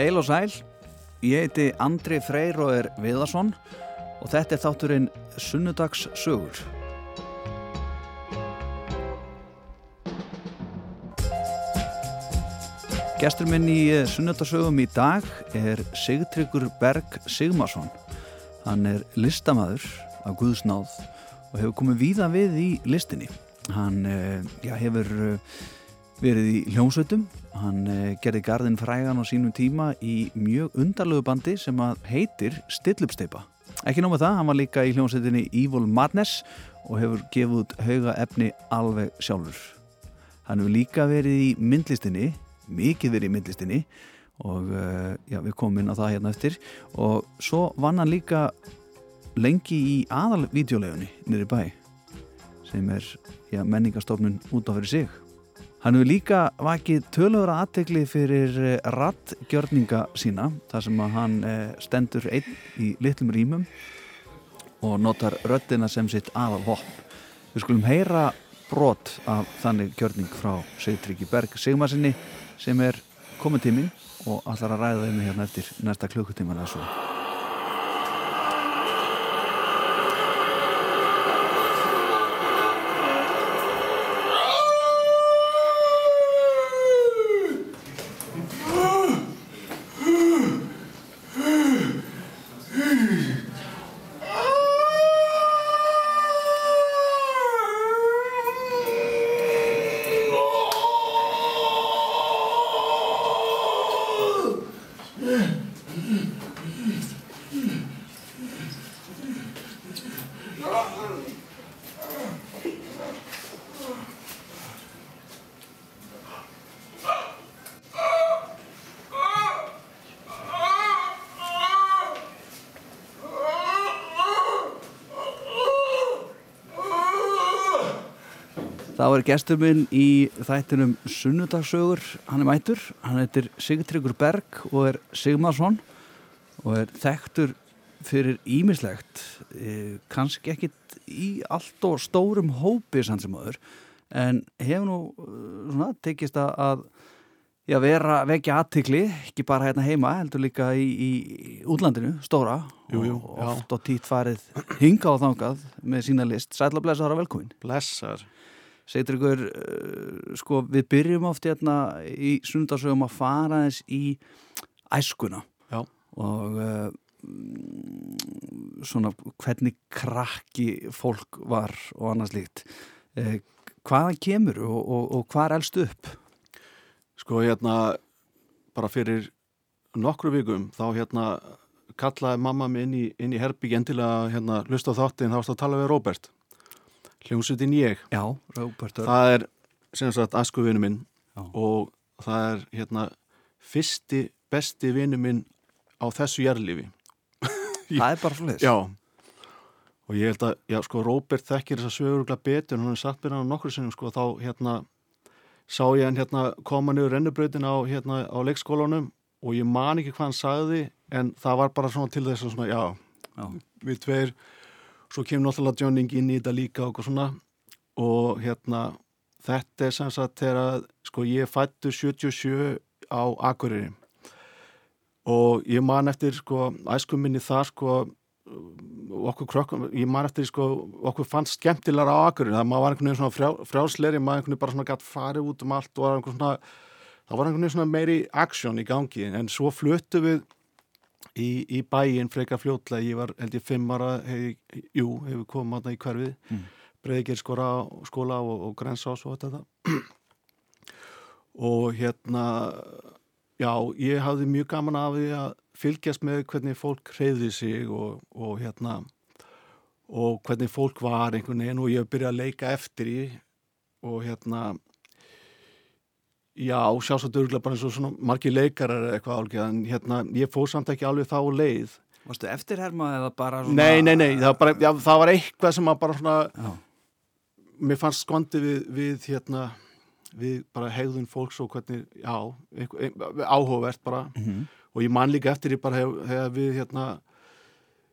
Eil og sæl, ég heiti Andri Freyr og er Viðarsson og þetta er þátturinn Sunnudags sögur. Gestur minn í Sunnudagsögum í dag er Sigtryggur Berg Sigmarsson. Hann er listamæður af Guðsnáð og hefur komið víða við í listinni. Hann eh, já, hefur eh, verið í hljómsveitum, hann eh, gerði gardin frægan á sínum tíma í mjög undarlegu bandi sem heitir Stillupsteipa. Ekki nóg með það, hann var líka í hljómsveitinni Evil Madness og hefur gefið út hauga efni alveg sjálfur. Hann hefur líka verið í myndlistinni, mikið verið í myndlistinni og já, við komum inn á það hérna eftir og svo vann hann líka lengi í aðalvídeolegunni nýri bæ sem er já, menningastofnun út á fyrir sig. Hann hefur líka vakið tölur aðtegli fyrir rattgjörninga sína þar sem að hann stendur einn í litlum rýmum og notar röttina sem sitt aðal hopp. Við skulum heyra brot af þannig gjörning frá Sigtryggi Berg Sigmarsinni sem er komið tíminn og allar að ræða þeim hérna eftir næsta klukkutíman eða svo. Þá er gestur minn í þættinum Sunnudagsögur, hann er mætur, hann heitir Sigtryggur Berg og er Sigmarsson og er þekktur fyrir ímislegt, e, kannski ekkit í allt og stórum hópi sann sem aður, en hefur nú svona, tekist að já, vera vekja aðtikli, ekki bara hérna heima, heldur líka í, í útlandinu, stóra, jú, jú, og oft og títt farið hinga og þangað með sína list. Sætla blessaðar og velkomin. Blessar. Segtur ykkur, uh, sko, við byrjum oft hérna í sundarsögum að fara þess í æskuna Já. og uh, svona hvernig krakki fólk var og annars líkt. Uh, hvaðan kemur og, og, og hvað elst upp? Sko hérna, bara fyrir nokkru vikum þá hérna kallaði mamma mig inn í, í herbygg endilega hérna hlusta á þáttinn þá varst að tala við Róbert. Hljómsutin ég. Já, Róbert Örn. Það er sem sagt askuvinu minn Já. og það er hérna fyrsti besti vinu minn á þessu jærlifi. Það er bara flest. Já. Og ég held að, já sko, Róbert þekkir þess að sögurugla betur en hann er sagt mér hann nokkur sinnum sko þá hérna sá ég hann hérna koma niður rennubrautin á hérna á leikskólanum og ég man ekki hvað hann sagði en það var bara svona til þess að svona, já, Já. við tveir svo kemur náttúrulega Johnning inn í þetta líka og svona. Og hérna þetta er sem sagt þegar sko ég fættu 77 á Akureyri. Og ég man eftir sko æskum minni þar sko okkur krökkum, ég man eftir sko okkur fannst skemmtilegar á Akureyri. Það maður var einhvern veginn svona frjá, frjálsleiri maður einhvern veginn bara svona gætt farið út um allt og var einhvern svona, það var einhvern veginn svona meiri aksjón í gangi. En svo fluttu við í, í bæin frekar fljótlega, ég var held ég fimm ára, hef, jú, hefur komið aðna í hverfið, Mm. breyðgir skóla, og, og grensás og þetta. Og hérna já, ég hafði mjög gaman af því að fylgjast með hvernig fólk hreyði sig og, og hérna og hvernig fólk var einhvern veginn og ég byrjaði að leika eftir í og hérna já, sjálfsagt örgulega bara eins og svona margir leikarar eða eitthvað álgeð en hérna, ég fór samt ekki alveg þá leið. Varstu eftirherma eða bara svona... Nei, nei, nei, það var, bara, já, það var eitthvað sem að bara svona Já, mér fannst skondi við, við hérna við bara hegðun fólks og hvernig já, ein, áhugavert bara. Mhm, og ég man líka eftir ég bara þegar við hérna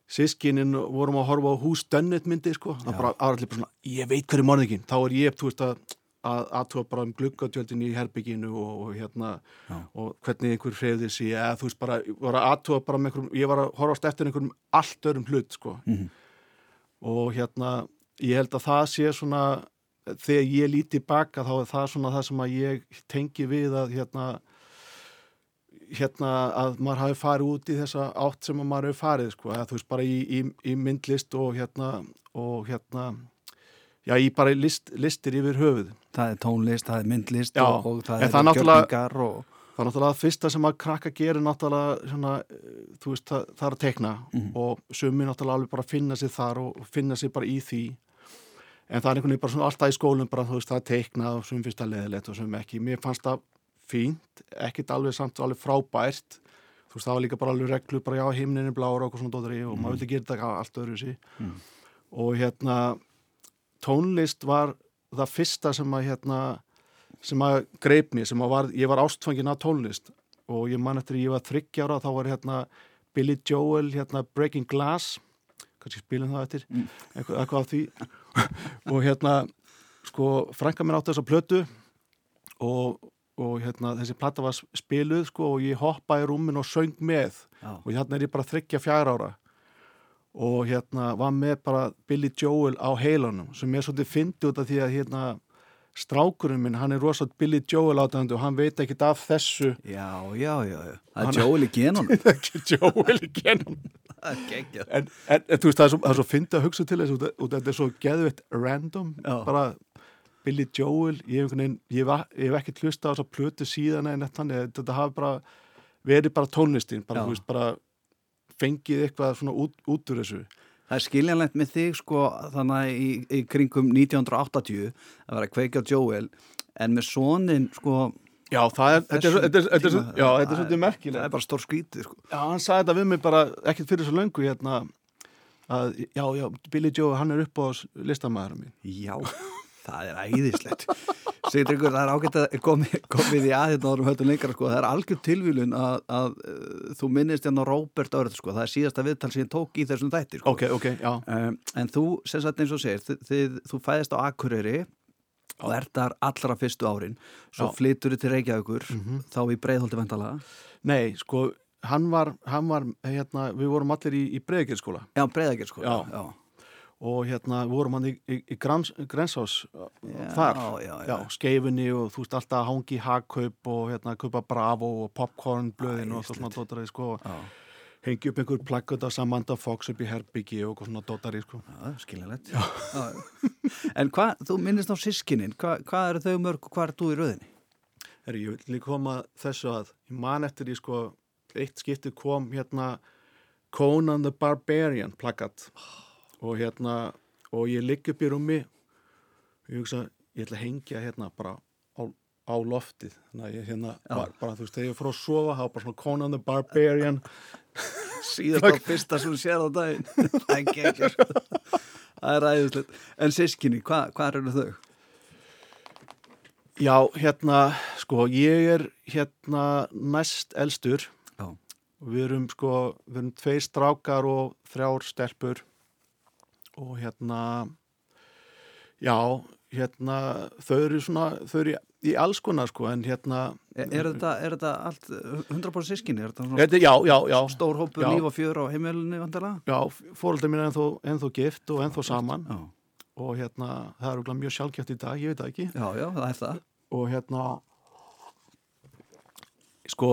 sískinin vorum að horfa á hús Dönnet myndi sko, það bara allir bara svona, ég veit hverju morðingin þá er ég, þú veist að að aðtóa bara um gluggatjöldin í herbygginu og, og hérna Já. og hvernig einhver hreyfði sig eða þú veist bara, var að aðtóa bara með einhverjum, ég var að horfast eftir einhverjum allt örum hlut sko Mhm. og hérna ég held að það sé svona þegar ég líti baka þá er það svona það sem að ég tengi við að hérna hérna að maður hafi farið út í þessa átt sem að maður hefur farið sko, eða þú veist bara í, í, í myndlist og hérna og hérna já, í bara list, listir yfir höfuð Það er tónlist, það er myndlist Já, og, og það er er náttúrulega- gjörningar og... það er náttúrulega það fyrsta sem að krakka gerir náttúrulega svona, eh, þú veist, það, það er að tekna Mhm. og sumi náttúrulega alveg bara finna sig þar og finna sig bara í því. En það er einhvern veginn bara svona alltaf í skólum bara þú veist, það er tekna og sumi finnst það leðilegt og sumi ekki, mér fannst það fínt, ekkit alveg samt alveg frábært. Þú veist, það var líka bara alveg reglu bara já, himnin er blára og svona dótari og maður vildi gera þetta allt öðru sig Mm. og hérna tónlist var það fyrsta sem að hérna sem að greip mér, sem að var, ég var ástfangin af tónlist og ég man eftir ég var þryggjára þá var hérna Billy Joel hérna Breaking Glass kannski spilum það eftir Mm. eitthvað, eitthvað af því og hérna sko frænka mér átti þessa plötu og, og hérna þessi platta var spiluð sko og ég hoppaði rúmin og söng með Já. og hérna er ég bara þryggja fjár ára og hérna var með bara Billy Joel á heilanum sem er svolítið fyndi út af því að hérna strákurinn minn, hann er rosalega Billy Joel átæðandi og hann veit ekkit af þessu Já, já, já. Það er Joel í genunum. ekki Joel í Það er geggjað. en, en, þú veist, það er svo, það er svo fyndi að hugsa til þessu út af- þetta er svo geðveitt random Já. bara Billy Joel ég hef, ég ég ekkert hlusta á þess að plötu síðan en þannig, þetta hafi bara verið bara tónlistin, bara, Já. þú veist, bara fengið eitthvað svona út, út úr þessu? Það er skiljanlegt með þig sko þannig að í, í kringum 1980 að vera á Joel en með sonin sko Já, það er, þetta er, þetta er, þetta er, tíma, já, þetta er svolítið það merkilegt. er bara stór skrítið sko. Já, hann sagði þetta við mig bara ekkert fyrir svo löngu hérna að, já, já, Billy Joe, hann er upp á listamæðurum mín Já, það er æðislegt Sigtryggur, það er ágætt að komið, komið í aðeins lengra sko. það er algjör tilvílun að, að uh, þú minnist hérna Róbert Örð sko. það er síðasta viðtal sem ég tók í þessum þætti sko. Ok, ok, já, um, en þú, sem sagt eins og segir þið, þið, þú fæðist á Akureyri og ert þar allra fyrstu árin svo Já. flyttur þið til Reykjavíkur Mhm. þá í breiðholti vantala nei, sko hann var, hann var, hérna við vorum allir í, í breiðgjörskóla Já, breiðagjör sko Já. já. Og hérna vorum hann í, í, í grensás Já, þar, já, já. skeifunni og þú veist alltaf hangi hagkaup og hérna kaupa bravo og popcorn blöðin og svona dótarið sko. Já, hengi upp einhver plaggut af Samantha Fox upp í herbyggi og svona dótarið sko. Skiljanlegt. En hvað, þú minnist á sískinin hvað, hvað eru þau mörg og hvað er þú í rauðinni? Herri, ég vil líka koma þessu að ég man eftir því sko eitt skipti kom hérna Conan the Barbarian plakat. Og hérna og ég ligg upp í rúmi og ég hugsa, ég ætla að hengja hérna bara á, á loftið. Þannig að ég hérna, bara, bara þú veist, þegar ég fór að sofa þá bara svona Conan the Barbarian. Síðast á fyrsta sem þú sér á daginn. Það er geggjör Það er ræðislegt. En sískinni, hvað, hvað eru þau? Já, hérna, sko, ég er hérna næst elstur. Já. og við erum sko, við erum tvei strákar og þrjár stelpur og hérna já, hérna þau eru svona, þau eru í, alls konar sko, en hérna Er, er, þetta, er þetta allt uh, 100% sískinni? Er þetta svona þetta, já, já, já, stór hópur Já. líf og fjör á heimilinu vandalega? já fóröldar mín er ennþá, ennþá gift og ennþá saman Já. og hérna, það er örugglega mjög sjálfgæft í dag, ég veit það ekki já, já, það er það og hérna sko,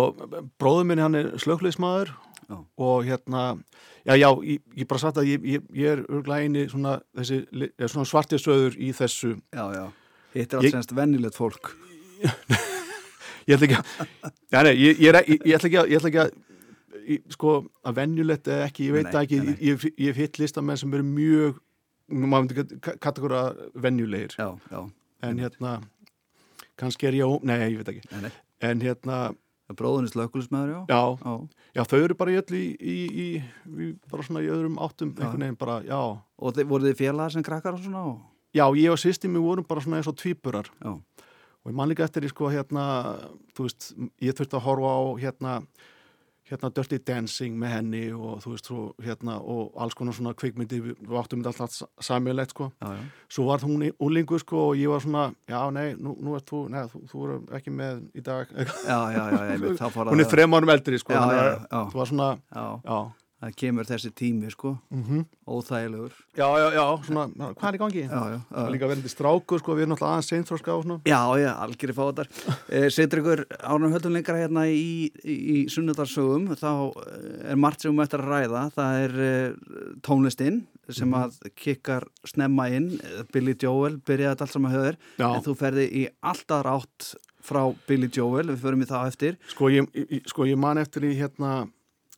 bróður minn hann er slökleismadur Já. og hérna já, já, ég, ég bara satt að ég, ég, ég er örglega eini svona, þessi, svona svartisöður í þessu. Já, já. Hitt er Ég- semst vennilegt fólk. Ég ætla ekki að já, nei, ég, ég, ég, ég ætla ekki að, ég ætla ekki að sko, að venjulegt eða ekki, ég veit Nei, ekki. nei, ég, ég hef hitt listamenn sem eru mjög maður myndi kategóra venjulegir. Já, já, en hérna kannski er ég, ó- nei, ég veit ekki. Nei, nei. En hérna, Bróðunis lökulismæður, já? Já, Já, Já, þau eru bara í öll í, í, í, bara svona í öðrum áttum einhvern veginn bara, já. og þið, voru þið félagar sem krakkar og svona og... Já, ég og sýsti mér vorum bara svona eins og tvíburar. Já, og ég man líka eftir í sko hérna, þú veist, ég þurfti að horfa á hérna hérna Dirty Dancing með henni og þú veist, svo, hérna, og alls konar svona kvikmyndi, við, áttum þetta alltaf samilegt, sko. Já, já. Svo var hún úlingu, sko, og ég var svona, já, nei, nú, nú ert þú, nei, þú, þú er ekki með í dag. Já, já, já, þá fara hún er þrem árum eldri, sko, Já, þannig já, að já. þú var svona, Já, já, það kemur þessi tími, sko, mm óþægilegur. já, já, já, svona, hvað er í gangi? Já, já, er já. líka verðandi strákur, sko, við erum náttúrulega aðeins seinþróska og svona. Já, já, algjörði fátar. Eh, Setur ykkur ánum höldum lengra hérna í, í, í sunnudarsögum, þá eh, er margt sem við ættum að ræða. Það er eh, tónlistinn sem að kikkar snemma inn. Billy Joel byrjaði þetta allt saman höfður, Já. en þú ferði í alltaf rátt frá Billy Joel, við förum í það á eftir. Sko ég, ég- sko ég man eftir í hérna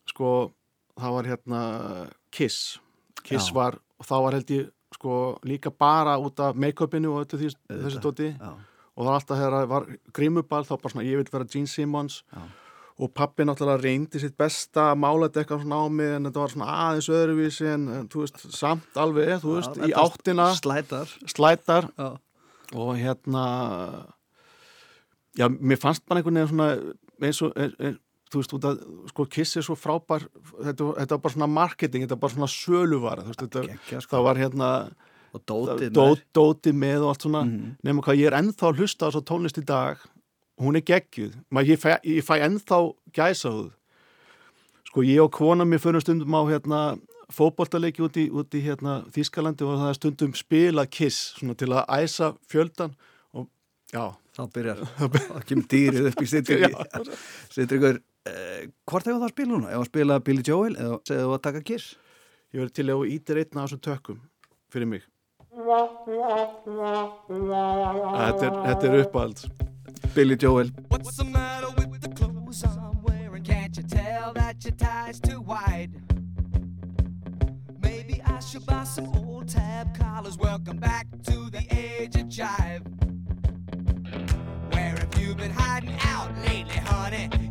sko það var hérna Kiss. Kiss Já. var og þá var held ég sko líka bara út af make-upinu og öllu því, þessu dóti. Já, og það var alltaf þegar það var grímuball þá bara svona ég vil vera Gene Simmons. Já, og pappi náttúrulega reyndi sitt besta mála þetta eitthvað svona á mig en þetta var svona aðeins öðruvísi en, þú veist samt alveg þú veist Já, í áttina. Slætar. slætar. Og hérna já, mér fannst bara einhvern veginn svona eins og ein, ein, þú veist, að sko Kiss er svo frábær þetta, þetta var bara svona marketing, þetta var bara svona söluvara þú veist, þetta, geggja, sko. það var hérna Og dótið dó, dóti með og allt svona. Mhm. nema hvað ég er ennþá að hlusta á svo tónlist í dag hún er geggjuð. Maður, ég, fæ, ég fæ ennþá gæsahuð sko ég og kona mér fyrir stundum á hérna fótboltaleiki út í, út í hérna Þískalandi og það er stundum spila kiss svona til að æsa fjöldan og já, Þá byrjar, þá kemur dýrið upp í Sittryggur. Sittryggur, eh, hvort hefur það að spila núna? Ef að spila Billy Joel eða segðu að taka Kiss? ég verði til að ítir einna af þessum tökum fyrir mig þetta er, þetta er uppáhalds Billy Joel. What's the matter with the clothes I'm wearing? Can't you tell that your tie's too wide? Maybe I should buy some old tab collars. Welcome back to the age of jive. Where have you been hiding out lately, honey?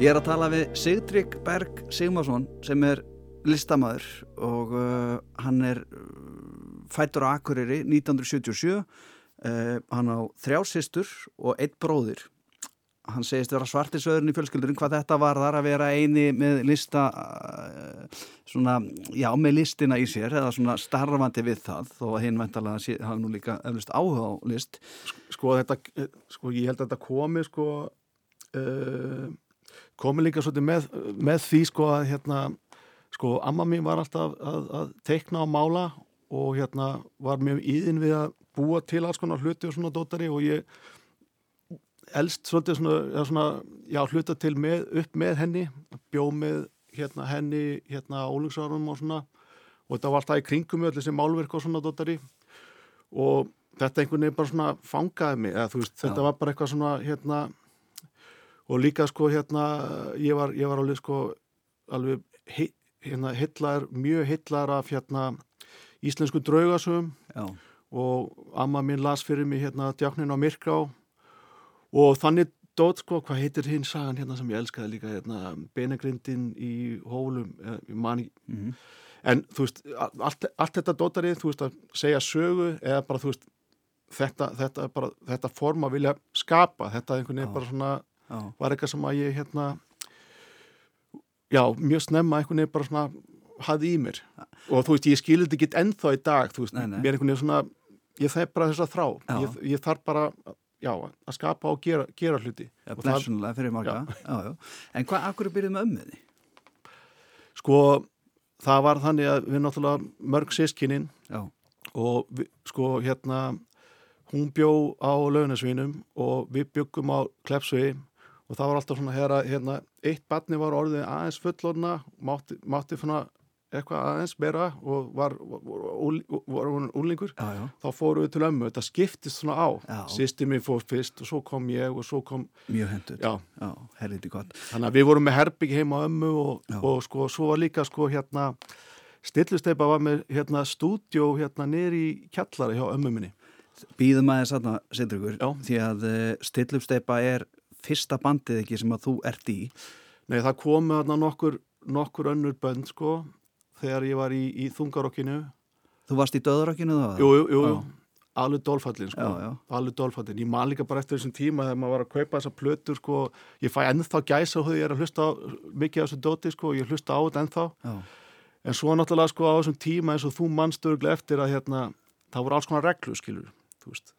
Ég er að tala við Sigtrygg Berg Sigmarsson sem er listamæður og uh, hann er uh, fættur á Akureyri 1977 uh, hann á þrjá systur og einn bróðir hann segist vera svartisöðurinn í fjölskyldurinn hvað þetta var þar að vera eini með lista uh, svona, já, með listina í sér eða svona starfandi við það þó að hinn væntalega sé- hafi nú líka eflust áhuga á list. Sko þetta, eh, sko ég held að þetta komi sko uh, komi líka svolítið með, með því sko að hérna sko amma mín var alltaf að, að teikna og mála og hérna var mjög íðin við að búa til alls konar hluti og svona dótari og ég elst svolítið svona, svona já, hluta til með, upp með henni bjó með hérna henni hérna ólugsárum og svona. Og þetta var alltaf í kringum með öll þessi málverk og svona dótari og þetta einhvern veginn bara svona fangaði mig eða þú veist, þetta Já. var bara eitthvað svona hérna og líka sko hérna ég var, ég var alveg sko alveg he, hérna hillar, mjög hillar af hérna íslensku draugasum Já, og amma mín las fyrir mig hérna djáknin á Myrká og þannig dót sko, hvað heitir hinn sagan hérna sem ég elskaði líka hérna benegrindin í hólum eh, ég man ekki. Mhm, en þú veist, allt, allt þetta dótarið, þú veist, að segja sögu eða bara, þú veist, þetta, þetta, bara, þetta form að vilja skapa, þetta einhvern veginn bara svona, já, var eitthvað sem að ég, hérna, já, mjög snemma einhvern veginn bara svona hafði í mér. Og þú veist, ég skilði ekki ennþá í dag, þú veist, Nei, nei. mér einhvern veginn svona, ég þæg bara þess að þrá, ég, ég þarf bara, já, að skapa og gera, gera hluti. það- blessunlega fyrir marga já. Já, En hvað, akkur byrjuð með ömmuði? Sko, það var þannig að við náttúrulega mörg sískinin Já, og við, sko hérna hún bjó á launarsvinum og við byggum á Klepsvegi og það var alltaf svona hérna eitt barni var orðið aðeins fullorna mátti, mátti svona eitthvað aðeins meira og var, var, var úlingur þá fórum við til ömmu, þetta skiptist svona á. Já. sýsti mér fór fyrst og svo kom ég og svo kom, mjög hendur já. Já helviti gott. Þannig að við vorum með herbyggi heima á ömmu og, og sko, svo var líka sko hérna stillusteipa var með hérna stúdjó hérna í kjallara hjá ömmu minni. Býðum aðeins aðna, Sindrugur Já. því að uh, stillupsteipa er fyrsta bandið ekki sem að þú ert í. Nei, það komu þarna nokkur, nokkur önnur bönd sko þegar ég var í, í þungarokkinu. Þú varst í döðarokkinu þá? Jú, jú, jú, jú. alveg dólfallin sko. Alveg dólfallin, ég man líka bara eftir þessum tíma þegar maður var að kaupa þessa plötur sko. Ég fæ ennþá gæsa og þau ég er að hlusta á, mikið á þessu dóti sko, ég hlusta á þetta ennþá. Já, En svo náttúrulega sko á þessum tíma eins og þú mannstöðuglega eftir að hérna, það voru alls konar reglu skilur, þú veist.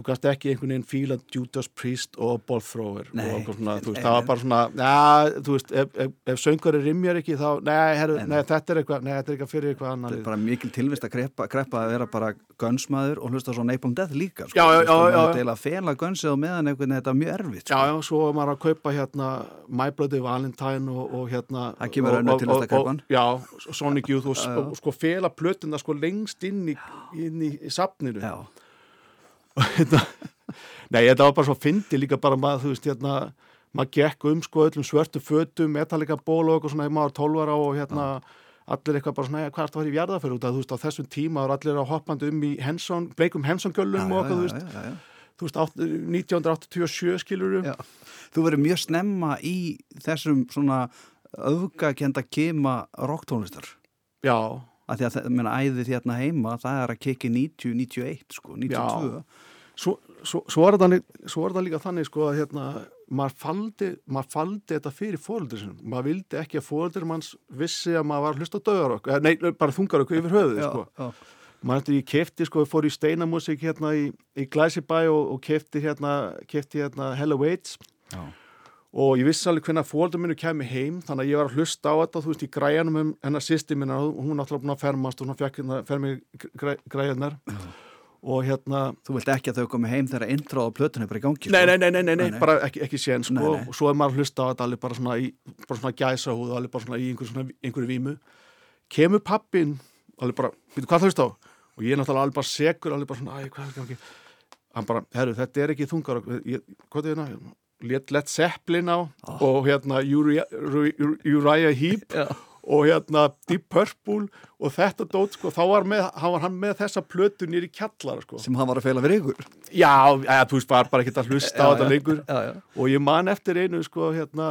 Þú gast ekki einhvern veginn fíla Judas Priest og Ball Thrower Nei. og eitthvað svona, þú veist, Nei, það var bara svona, já, þú veist, ef, ef, ef söngari rimjar ekki þá, nei, herru, Nei, nei, þetta er eitthvað, nei, þetta er eitthvað fyrir eitthvað þetta annar. er bara mikil tilvist að kreppa, kreppa að vera bara gunsmaður og hlusta svo Napalm Death líka sko. Já, já, já, já, er já. til að fela gunsið og meðan einhvern veginn þetta er mjög erfitt Já, sko. já, svo var maður að kaupa hérna My Bloody Valentine og, og hérna Það kemur og- tilvistar og- kreppan. Já, Sonic Youth og, Já, já. sko fela plötuna sko lengst inn í, inn í, í safninu Já, Þetta- Nei, þetta var bara svo fyndi líka bara maður, þú veist, hérna maður gekk um sko öllum svörtu fötum metallica ból og eitthvað svona, ef maður var 12 ára og hérna allir eitthvað bara svona, "Jæja, hvað er þetta að fara í jarðaför út að þú veist, á þessum tíma var allir að hoppandi um í Henson, bleikum Henson-göllum og eitthvað, já. þú veist, átt- 1987 skilur Já. Þú verður mjög snemma í þessum svona öfgakenda kema rocktónlistar já, að því að það, menna, æðið hérna heima það er að kikki 90, 91 sko, 92 svo, svo, svo, er svo er þetta líka þannig sko að hérna, maður faldi, maður faldi þetta fyrir fóröldur sinum, maður vildi ekki að fóröldur manns vissi að maður var að hlusta á döðarokk, nei, bara þungarokk yfir höfuð, sko. já, maður eftir ég kefti sko, fór í steinamúsík hérna í, í Glæsibæ og, og kefti hérna, kefti hérna Hello Waits. Já, og ég vissi alveg hvernig að fóröldur minu kemi heim þannig að ég var að hlusta á þetta þú veist í græjanum um hennar sýsti minna og hún er alltaf búin að fermast og hún fekk hérna fermi græ, græjanar og hérna Þú vilt ekki að þau komi heim þegar intro á plötunni er bara í gangi Nei, sko. nei, nei, nei, nei, Nei, nei. bara ekki, ekki sén sko, Nei, nei. og svo er maður að hlusta á þetta alveg bara svona, í, bara svona gæsa húð og alveg bara svona í einhver, svona, einhverju vímu. Kemur pappin alveg bara, veitu hvað þú hlusta á? Og ég er náttúrulega alveg bara segur alveg bara svona, æ, hvað er það ekki hann bara, herru, þetta er ekki þungar ég, hvað er þetta, let Zeppelin á og hérna Uriah, Uriah Heep Já. og hérna Deep Purple og þetta dót, sko, þá var, með, hann var hann með þessa plötu nýri kjallara, sko. Sem hann var að feila fyrir ykkur. Já, eða, þú veist, var bara ekki að hlusta á Já, þetta já. lengur. Og ég man eftir einu sko hérna,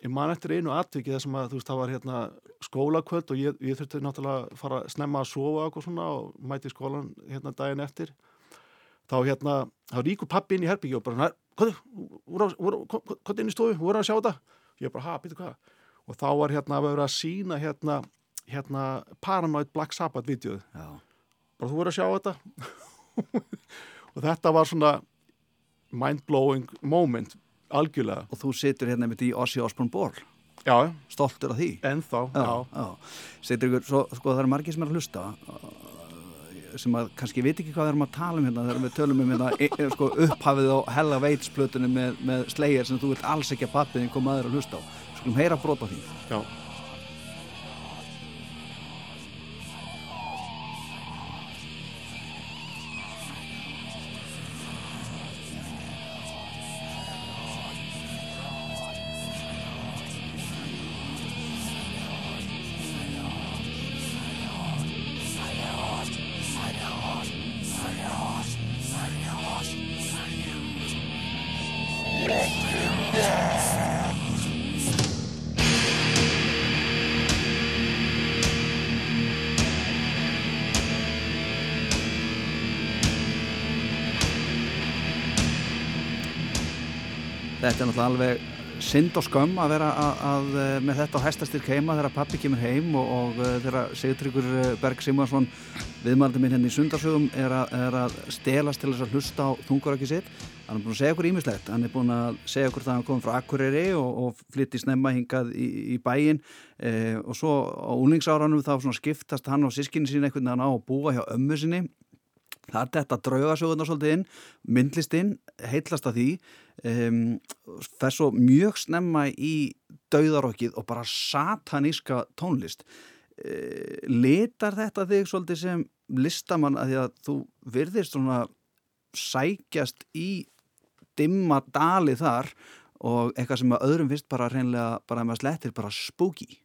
ég man eftir einu atviki þar sem að þú veist það var hérna skólakvöld og ég, ég þurfti náttúrulega að fara að snemma að sofa og svona og mæti skólan hérna daginn eftir. Þá hérna, þá ríkur pappi inn í herbyggja og bara, hvað, hvað inn í stofu, voru að sjá þetta. Ég bara, ha, býtu hvað? Og þá var hérna að vera að sína hérna hérna Paranoid Black Sabbath videoð já, bara þú verður að sjá þetta? Og þetta var svona mind-blowing moment algjörlega. Og þú situr hérna með í Ossi Osborn Ból já, stoltur af því? Ennþá já. já. Situr ykkur, svo, sko það eru margir sem er að hlusta sem að kannski veit ekki hvað við erum að tala um hérna þegar við tölum um hérna e, e, sko, upphafið á Hella Veitsplötunum með, með slegir sem þú vilt alls ekki að pappiðin koma aður að hlusta á skulum heyra brot á því já. Þetta er náttúrulega alveg synd og skömm að vera að, að eh, með þetta á hestastyrk heima þegar pappi kemur heim og, og eh, þegar Sigtryggur Berg Simonsson viðmældi minn henni í sundarsögum er að, er að stelast til þess að hlusta á þungarakki sitt. Hann er búin að segja okkur ímislegt hann er búin að segja okkur það að hann kom frá Akureyri og, og flytti snemma hingað í, í bæin eh, og svo á úningsáranum þá skiptast hann og sískinni sín einhvern veginn á að búa hjá ömmu sinni. Það er þetta draugasögurnar svolítið inn, myndlistinn, heitlast að því, um, fer svo mjög snemma í dauðarokkið og bara sataníska tónlist. Uh, litar þetta þig svolítið sem listamann að því að þú virðist svona sækjast í dimma dali þar og eitthvað sem að öðrum fyrst bara reynlega bara með slettir bara spooky.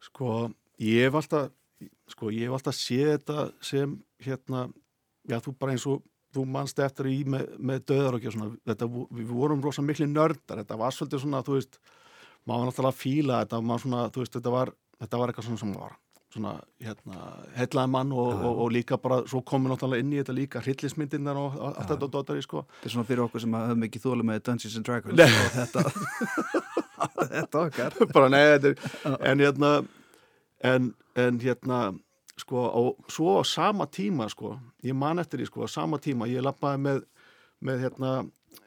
sko, ég hef alltaf sko, ég hef alltaf séð þetta sem hérna, já þú bara eins og þú mannst eftir í með, með döðar og ekki svona, þetta, við vorum rosa miklu nördar, þetta var svolítið svona, þú veist maður var náttúrulega að fíla þetta maður svona, þú veist, þetta var, þetta var eitthvað svona sem var svona, hérna, hellaði mann og, og, og líka bara, svo komum við náttúrulega inn í þetta líka, hryllismyndirnar og allt þetta og dótari, sko. Þetta er svona fyrir okkur sem höfum ekki þólu með Dungeons and Dragons og þetta. Þetta okkar. Bara nei, þetta er en hérna en, en hérna sko, og svo á sama tíma sko, ég man eftir því sko, á sama tíma, ég lappaði með með hérna,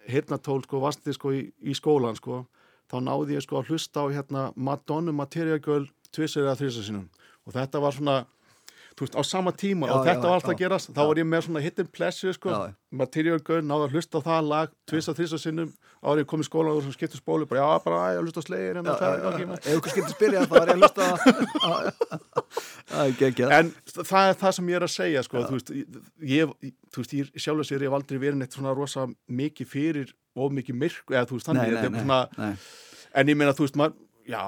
hirnatól sko, vasti sko í, í skólan sko þá náði ég sko að hlusta á hérna Madonna Material Girl tvisir eða þrisa sinum og þetta var svona þú veist, á sama tíma Já, og þetta já, var alltaf að gerast þá var ég með svona hidden pleasure sko. Material Girl, náði að hlusta á það lag tvisa þrisa sinnum, árið kom í skólan og skipti spólu, bara já, bara, að ég hlusta á slegir hérna, það er ekki Ef ykkur skilti spyrja þá var ég að hlusta á- Það En það er það sem ég er að segja sko, þú veist, ég, þú veist, ég sjálf að sér ég hef aldrei verið neitt svona rosa mikið fyrir og mikið myrk, eða þú veist, þannig en ég meina, þú veist, maður, já,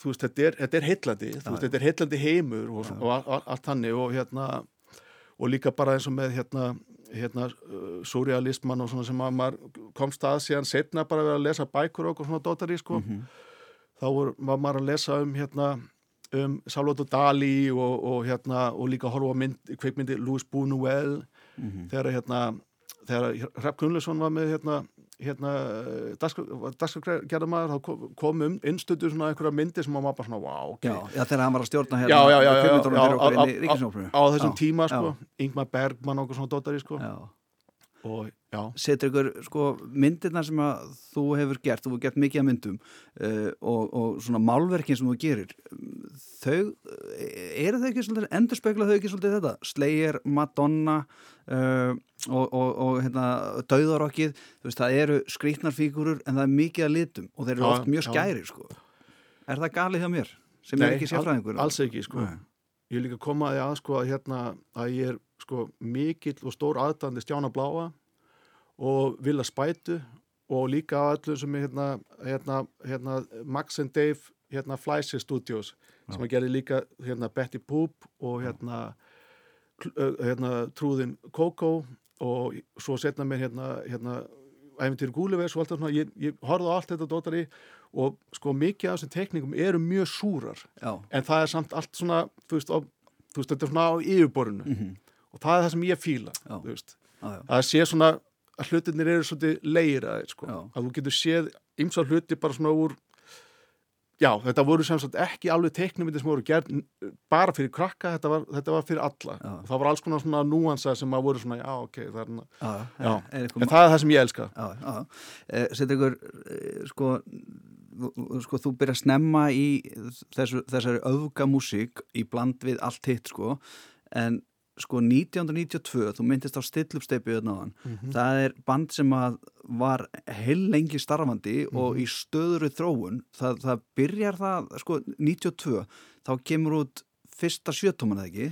þú veist, þetta er, þetta er heillandi, þú veist, þetta er heillandi heimur og, og, og allt þannig og hérna, og líka bara eins og með hérna, hérna, uh, surrealisman og svona sem að maður komst að síðan setna bara að vera að lesa bækur og okkur svona dótari, sko, Mhm. þá var, var maður að lesa um hérna um Salvador Dali og, og hérna og líka horfa mynd, kveikmyndi Louis Buñuel Mhm. þegar hérna þegar Hrepp Gunnlaugsson var með hérna hérna dagskrafgerðamaður þá kom- kom um innstötu svona einhverja myndir sem maður bara svona wow, ok. Já, já, þegar hann var að stjórna hérna já, já, á- á þessum tíma sko, Ingmar Bergman og svona dótari sko. Já. Og setur ykkur sko myndirna sem að þú hefur gert, þú hefur gert mikið af myndum uh, og, og svona málverkin sem þú gerir þau, eh, eru þau ekki endur spekla þau ekki svolítið þetta? Slayer, Madonna uh, og, og, og hérna Dauðarokkið, veist það eru skrýtnar fígurur en það er mikið að litum og þeir eru Já, oft mjög já. skærir sko. Er það galið hjá mér, sem er ekki sérfræðingur? alls ekki sko. Nei. ég er líka komaði að sko að hérna að ég er sko mikill og stór aðdandi Stjána Bláa og Villa Spætu og líka að öllum sem er hérna, hérna, hérna Max and Dave hérna Fleischer Studios sem að gerði líka hérna Betty Boop og hérna, ö, hérna Trúðin Coco og svo setna mér hérna, hérna æfintir Gúlivers og allt það svona, ég, ég horfði á allt þetta dótari og sko mikið af þessum tekningum eru mjög súrar. Já, en það er samt allt svona þú veist, á, þú veist þetta er svona á yfirborinu Mhm. og það er það sem ég fíla Já. þú veist, já, að sé svona að hlutinir eru svolítið leiraðir sko. Að þú getur séð ymsa hluti bara svona úr Já, þetta voru sem sagt ekki alveg teiknumindir sem voru gerð bara fyrir krakka, þetta var, þetta var fyrir alla. Já. Það var alls konar svona núansa sem að voru svona, já, ok, það er, Já, já, er en það er það sem ég elska. Já, já. Eh, Sett ykkur, eh, sko, þú- sko, þú byrja að snemma í þessu, þessari öfgamúsík í bland við allt hitt, sko, en sko 1992, þú myndist á stillupsteipi þarna á hann, það er band sem að var heil lengi starfandi og í stöðuru þróun, það, það byrjar það, sko, 92, þá kemur út fyrsta sjötóman eða ekki?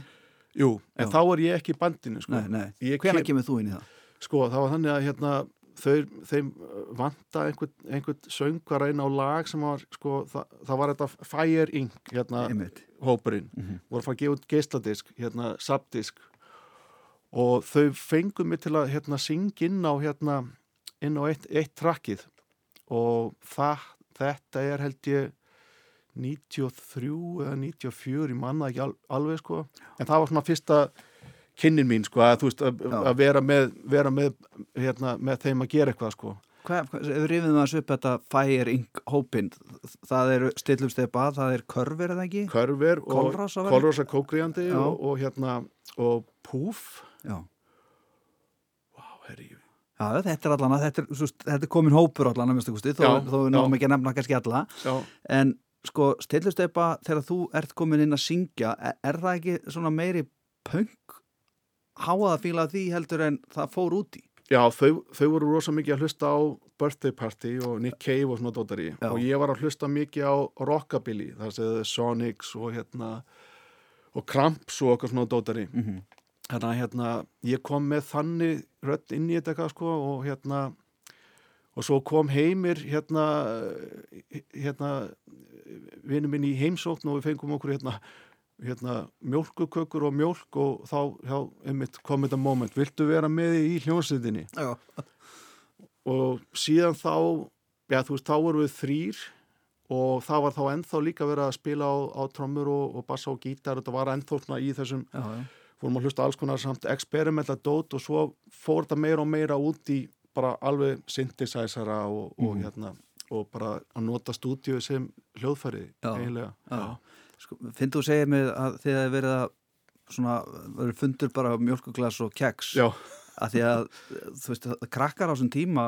Jú, en Já. þá er ég ekki í bandinu, sko. Nei, nei, hvenær kem- kemur þú inn í það? Sko, það var þannig að hérna, þau, þeim uh, vanta einhvern, einhvern söngvara inn á lag sem var, sko, það, það var þetta Fire Inc, hérna, Einmitt. hópurinn, voru að fara að gefa út geisladisk, hérna, subdisk og þau fengu mig til að, hérna, syngja inn á, hérna, inn á eitt, eitt trakkið. Og það, þetta er held ég 93 eða 94, ég manna ekki al, alveg, sko, en það var svona fyrsta kynnin mín, sko, að þú veist, að, að vera með, vera með, hérna, með þeim að gera eitthvað, sko. Hvað, ef við rifum það upp þetta Fire Inc. hópin, það eru stillumsteipa, það er körfir eða ekki? Körver og Kolrosa Já. og, og hérna, og Púf. Já. Vá, herri, Já, þetta er allan að, þetta er, svo, þetta er komin hópur allan að mista kusti, þó, þó við náum ekki að nefna kannski alla, já. en sko, stillumsteipa, þegar þú ert komin inn að syngja, er, er það ekki svona meiri punk háaða fíla því heldur en það fór út í? Já, þau, þau voru rosa mikið að hlusta á Birthday Party og Nick Cave og svona dótari Já. og ég var að hlusta mikið á Rockabilly, það séðu Sonics og hérna og Cramps og eitthvað svona dótari Mm -hmm. þannig að hérna ég kom með þannig rödd inn í þetta sko og hérna og svo kom heimir hérna hérna vinnu minn í heimsókn og við fengum okkur hérna hérna mjólkukökur og mjólk og þá já, einmitt kom þetta moment, viltu vera með í hljónsitinni Já. og síðan þá já þú veist þá vorum við þrýr og það var þá ennþá líka verið að spila á, á trommur og, og bassa og gítar þetta var ennþá svona í þessum Já, já. fórum að hlusta alls konar samt experimenta dót og svo fór þetta meira og meira út í bara alveg synthesizera og, og Mhm. hérna og bara að nota stúdíu sem hljóðfæri Já, eiginlega Já. Sko, Finn þú segja mig að þið hefur verið að svona, verið fundur bara mjölkuglas og keks? Já. að því að, þú veist, að krakkar á þessum tíma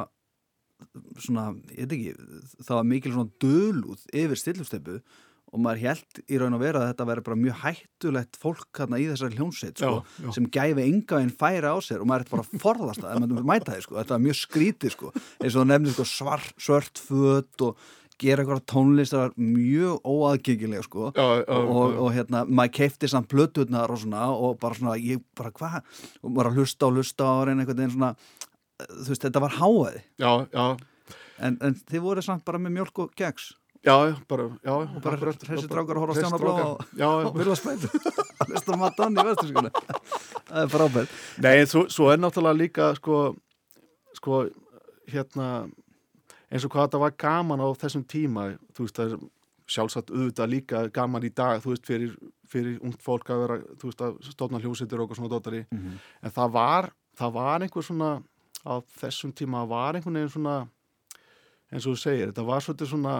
svona, ég veit ekki það var mikil svona dölúð yfir stillumsteipu og maður held í raun og vera að þetta væri bara mjög hættulegt fólk hérna í þessari hljónsveit sko, sem gæfi enga einn færi á sér og maður er bara að forðast það, ef maður mæta því sko, þetta var mjög skrítið sko, eins og það nefnir sko svar, svört föt og gera eitthvað tónlist það var mjög óaðgengilega sko. Já, já, og, já. og hérna, maður keifti samt plöturnar og svona og bara svona, ég bara hvað? Og bara hlusta og hlusta og reyna einhvern veginn svona þú veist, þetta var háaði já, já, en, en þið voru samt bara með mjölk og keks já, bara, já og bara hressir strákar að horfa á Stjána Blá og- vilja spæta hlusta á Madonna í vesturskuna það er frábært. Nei, svo, svo er náttúrulega líka sko, sko hérna eins og hvað þetta var gaman á þessum tíma þú veist, það er sjálfsagt auðvitað líka gaman í dag, þú veist, fyrir, fyrir ungt fólk að vera, þú veist, að stofna hljósitur og eitthvað svona dótari, Mhm. en það var það var einhver svona á þessum tíma var einhvern veginn svona eins og þú segir, þetta var svolítið svona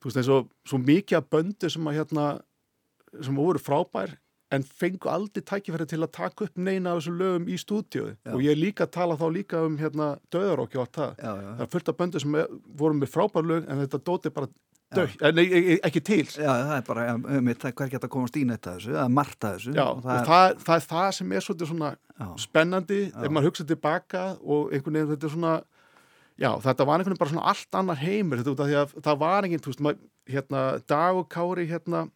þú veist, eins og svo mikið af böndu sem að hérna sem voru frábær en fengu aldrei tækifæri til að taka upp neina af þessum lögum í stúdíu og ég líka tala þá líka um hérna döðaróki og allt það. Já, já, það er fullt af böndu sem voru með frábær lög en þetta dóti bara döð, ja. nei, e- e- ekki til. Já, það er bara um, það er hver geta að komast í netta þessu eða marta þessu. Og og það er, það, það er það sem er svona spennandi ef maður hugsa tilbaka og einhvern veginn þetta er svona já, þetta var einhvern veginn bara svona allt annar heimur þetta út af því að það var enginn, þú veist, maður, hérna Dag og Kári, hérna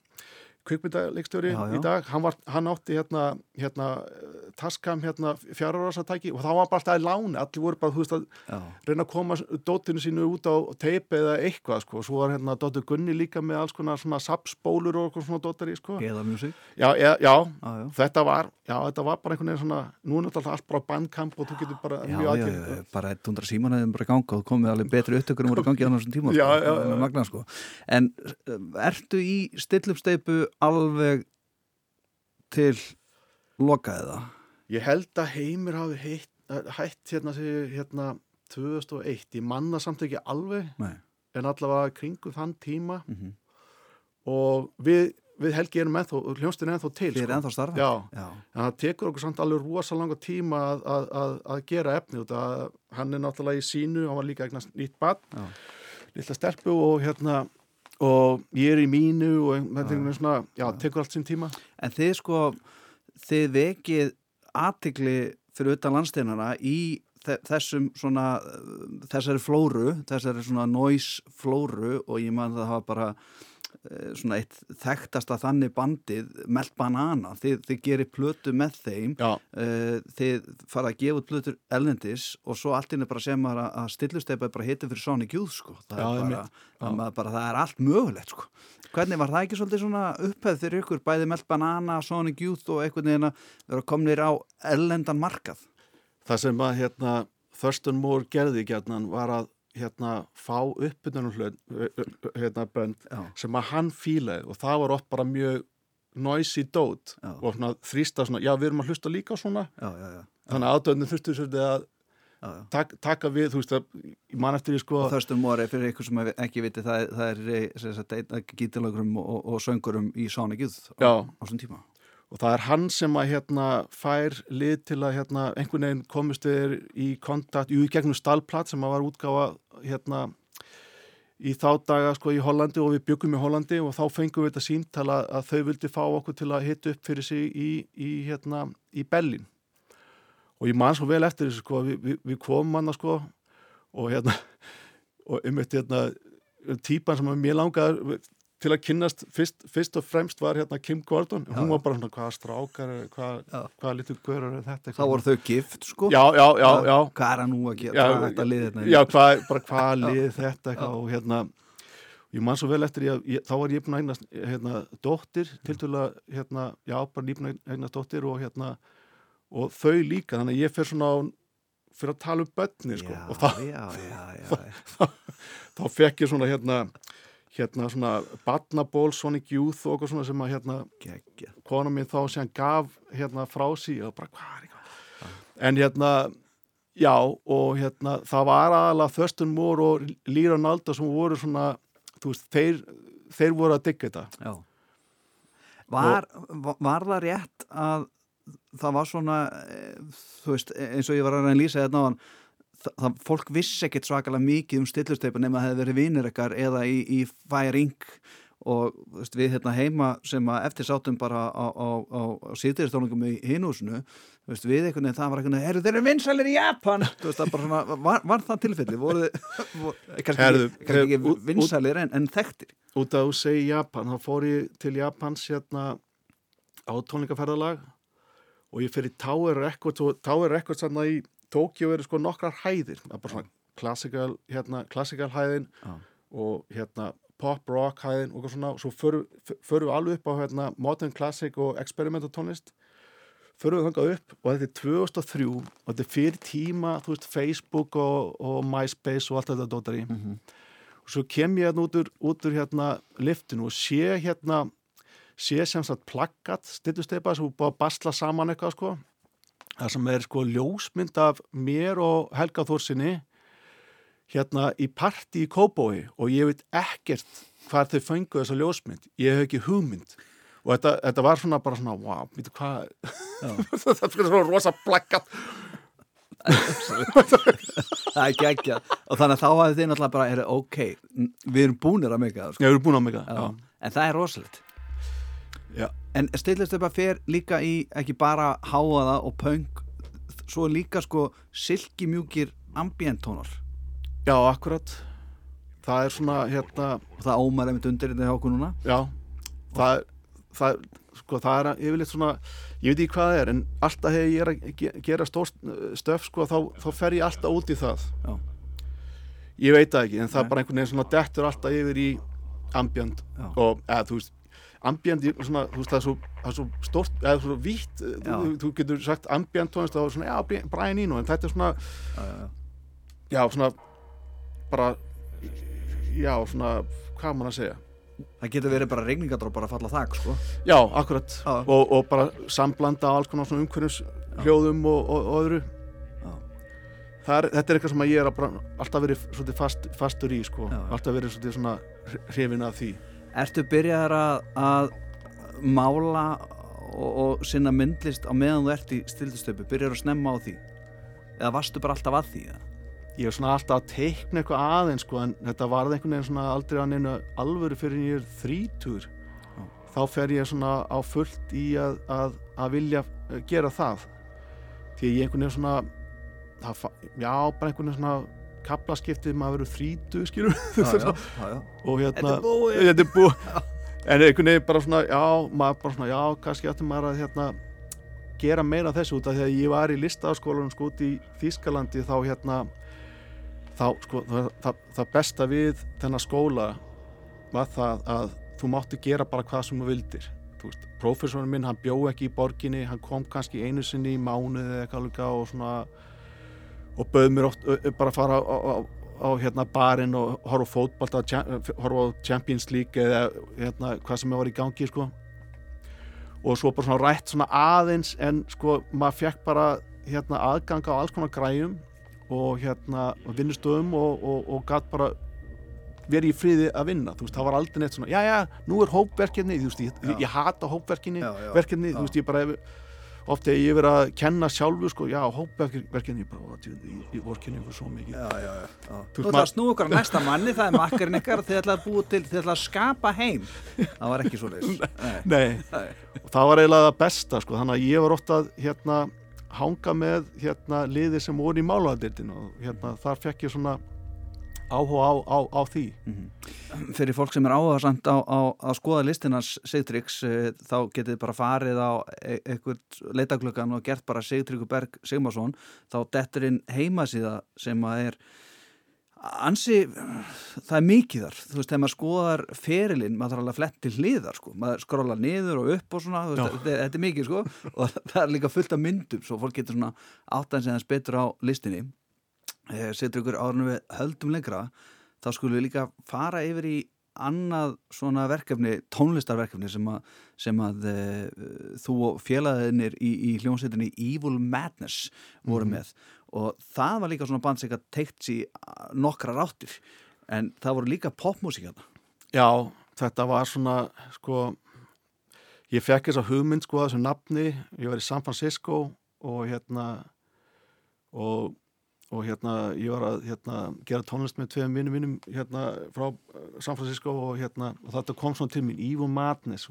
kvikmyndalegstjóri Já, já. í dag, hann, var, hann átti hérna, hérna taskam hérna fjárarásatæki og þá var bara alltaf í láni, allir voru bara, þú veist, að já, reyna að koma dótinu sínu út á teipi eða eitthvað, sko, og svo var hérna dóttur Gunni líka með alls konar svona sapsbólur og eitthvað svona dóttar í, sko. Eða musik já, já, já, já, já. Þetta var, já, þetta var bara einhvern veginn svona, nú er náttúrulega allt bara bandkamp og þú getur bara Já, mjög já, aðgengt- já, bara 100 síman eða bara í gang og þú komið alveg betri upptökur um voru í gangi á þessum tíma Já, sko, já, já. Magna, sko. En uh, ertu í stillupsteipu alveg til loka eða? Ég held að Heimir hafi heitt, hætt hérna, hérna 2001, ég manna samt ekki alveg Nei, en allavega kringum þann tíma Mhm. og við, við Helgi erum ennþá, hljónstin er ennþá til Þið er ennþá starfandi? Já, Já. en það tekur okkur samt alveg rosa langa tíma að, að, að, að gera efni hann er náttúrulega í sínu, hann var líka eignast nýtt Já. lilla stelpu og hérna og ég er í mínu og þetta er svona, já, tekur allt sín tíma. En þið sko, þið vekið aðtikli fyrir utan landsteinana í þe- þessum svona, þessari flóru, þessari svona noise flóru og ég man það hafa bara svona eitt þekktasta þannig bandið, Melt Banana, þið, þið gerir plötu með þeim, uh, þið fara að gefa út plötur ellendis og svo allt inn er bara sem að, að stillusteipa er bara hitið fyrir Sonic Youth sko, það, Já, er, bara, það, bara, það er allt mögulegt sko. Hvernig var það ekki svolítið svona upphefð fyrir ykkur, bæði Melt Banana, Sonic Youth og einhvern veginn að vera komnir á ellendan markað? það sem að hérna Thurston Moore gerði gætnan var að hérna fá uppbytunum hlut hérna bönd Já, sem að hann fílaði og það var oft bara mjög noisy dót Já. og svona þrýsta svona, já við erum að hlusta líka svona já, já, þannig að aðdöðnum þurftu svolítið að tak, taka við, þú veist að ég man eftir því sko Og Thurston Moore, fyrir ykkur sem ekki viti, það, er- það er af gítilagurum og, og söngurum í á, Já. á þessum tíma. Og það er hann sem að hérna fær lið til að hérna einhvern veginn komist við í kontakt, jú í gegnum Stalplat sem að var útgáfa hérna í þá daga sko í Hollandi og við byggum í Hollandi og þá fengum við þetta símtala að þau vildi fá okkur til að hitta upp fyrir sig í, í hérna í Berlin og ég man svo vel eftir þessu sko, við, við, við komum hann sko og hérna og um eitt hérna típan sem að mér langaði til að kynnast fyrst, fyrst og fremst var hérna Kim Gordon, Já, hún var bara svona hvaða strákar, hvað, hvaða litur görur er þetta? Þá voru þau gift, sko. Já, já, já, já. Hvað er hann nú að gera? Já, Hvað þetta liðið hérna? Já, hvað, bara hvað lið þetta og hérna ég man svo vel eftir ég, ég þá var ég búin að eignast hérna, dóttir, til dæla hérna, já, bara nýbúin að eignast dóttir og hérna, og þau líka. Þannig að ég fer svona á fyrir að tala um börni, sko, og þá, þá fekk ég svona hérna hérna svona Badnaból, Sonic Youth og eitthvað svona sem að hérna Gekkja. kona mín þá sem gaf hérna frá sí og bara hvað er eitthvað en hérna já og hérna það var aðalega Thurston Moore og Lee Ronaldo sem voru svona þú veist þeir, þeir voru að digga þetta Já. Var, var, það rétt að það var svona, eh, þú veist, eins og ég var að reyna að lýsa þetta náðan, það, fólk vissi ekkert svakalega mikið um stillusteipa nema að það hefði verið vinir ykkar eða í, í færing og veist, við hérna heima sem að eftir sátum bara á, á, á, á síðdegistónungum í hinúsinu veist, við einhvern veginn, það var einhvern veginn þeir eru vinsælir í Japan. Veist, það svona, var, var það tilfelli? Voru voru, kannski, Herðu, kannski ekki út- vinsælir en, en þekktir? Út af að þú segi Japan, þá fór ég til Japans hérna á tónleikaferðalag og ég fer í Tower Records og Tower Records hérna í Tokyo eru sko nokkrar hæðir bara svona klassical, hérna, klassical hæðin Já. og hérna pop rock hæðin og svona og svo förum við alveg upp á hérna modern classic og experimental tónlist förum við þangað upp og þetta er 2003 og þetta er fyrir tíma, þú veist, Facebook og, og MySpace og allt þetta dótar í og svo kem ég hérna út úr, út úr hérna liftinu og sé hérna sé sem sagt plakkat stillusteipa sem búið að basla saman eitthvað sko það sem er sko ljósmynd af mér og Helga Þórsinni hérna í parti í Kóbói og ég veit ekkert hvað þau fengu þessa ljósmynd. Ég hef ekki hugmynd. Og þetta, þetta var svona bara svona wow, veitu hvað? Það er svona rosa plakkat það er ekki ekki og þannig að þá hafði þið náttúrulega bara ok, við erum búnir að meika það sko. ég hefur búin á mig það Já. en það er rosalegt Já. en bara fer líka í ekki bara háaða og punk svo líka sko silkimjúkir ambient tónar já, akkurat það er svona hérna það ómar einmitt undir þetta hjá okkur núna Já, það, það, sko, það er yfirleitt svona, ég veit ekki hvað það er, en alltaf hefur ég er að ge- gera stöf, sko, þá, þá fer ég alltaf út í það. Já. Ég veit það ekki, en það er bara einhvern veginn svona dettur alltaf yfir í ambient Já. og, eða, þú veist, ambient, svona, þú veist, það er svo, það er svo stórt, eða svo vítt, Já. þú, þú getur sagt ambient tónlist og svona, já, Brian Eno, en þetta er svona, já, já, já. svona, bara, já, svona, hvað á maður að segja? það getur verið bara regningadrópar að falla á þak sko Já, akkurat og, og bara samblanda alls konar svona umhverjus hljóðum og, og, og öðru er, þetta er eitthvað sem að ég er að bara, alltaf verið svolítið fast, fastur í sko. Alltaf verið svolítið svona hrifin af því Ertu byrjaðar að, að mála og, og sinna myndlist á meðan þú ert í stildstöpu? Byrjaðar að snemma á því? Eða varstu bara alltaf að því? eða? ég er svona alltaf að teikna eitthvað aðeins sko, en þetta varði einhvern veginn svona aldrei að neina alvöru fyrir ég er þrítur Já. þá fer ég svona á fullt í að, að, að vilja eh, gera það því ég einhvern veginn svona það, já, bara einhvern veginn svona kaplaskiptið maður verður þrítu skilur Já, já, og hérna Þetta er búið. en einhvern veginn bara svona, já, maður bara svona já, kannski ætti maður að hérna gera meira þessu út af því að ég var í listaskólanum sko út í Þýskalandi þá hérna þá sko það, það, það besta við þennan skóla var það að þú mátti gera bara hvað sem þú vildir. Prófessorinn minn hann bjó ekki í borginni hann kom kannski einu sinni í mánuði eða eitthvað og svona og bauð mér oft bara að fara á, á, á, hérna barinn og horfa á fótbolta horfa á Champions League eða hérna hvað sem var í gangi sko. Og svo bara svona rætt svona aðeins en sko maður fekk bara hérna aðgang á alls konar græjum og hérna vinnustöðum og, og, og gatt bara verið í friði að vinna, þú veist, það var aldrei neitt svona já, já, nú er hópverkefni, þú veist, ég, ég hata verkefni, já. þú veist, ég bara hef, oft þegar ég verið að kenna sjálfu, sko, já, hópverkefni, ég bara, ég, vorkenni ykkur svo mikið. Já, já, já. Þú ætlaði að snú okkur á næsta manni, það er makkarinn ykkar, þið ætlaði að búa til, þið ætlaði að skapa heim. Það var ekki svo leys. Nei, Nei, það var eiginlega það besta, sko, þannig að ég var ofta hérna, hanga með, hérna, liði sem voru í málaðardildin og, hérna, þar fekk ég svona áhuga á, á, á því. Fyrir fólk sem er áhuga samt á, að skoða listinans Sigtryggs, eh, þá getið bara farið á e eitthvað leitaklökan og gert bara Sigtryggur Berg Sigmarsson, þá dettur inn heimasíða sem að er ansi, það er mikið þar, þú veist, þegar maður skoðar ferilinn, maður þarf alveg að flett til hliðar sko, maður skróla niður og upp og svona veist, þetta, þetta er mikið sko. Og það er líka fullt af myndum, svo fólk getur svona áttan sem þess betur á listinni setur ykkur árunum við höldum lengra þá skulum við líka fara yfir í annað svona verkefni tónlistarverkefni sem að, sem að e, þú og félaginir í, í hljómsveitinni Evil Madness voru með. Og það var líka svona band sem að teikt sér nokkra ráttir en það voru líka popmusík Já, þetta var svona sko ég fekk þessa hugmynd sko að þessu nafni. Ég var í San Francisco og hérna og, og hérna ég var að hérna, gera tónlist með tveim vinnum mínum hérna frá eh, San Francisco og hérna og þetta kom svona til mín Evil Madness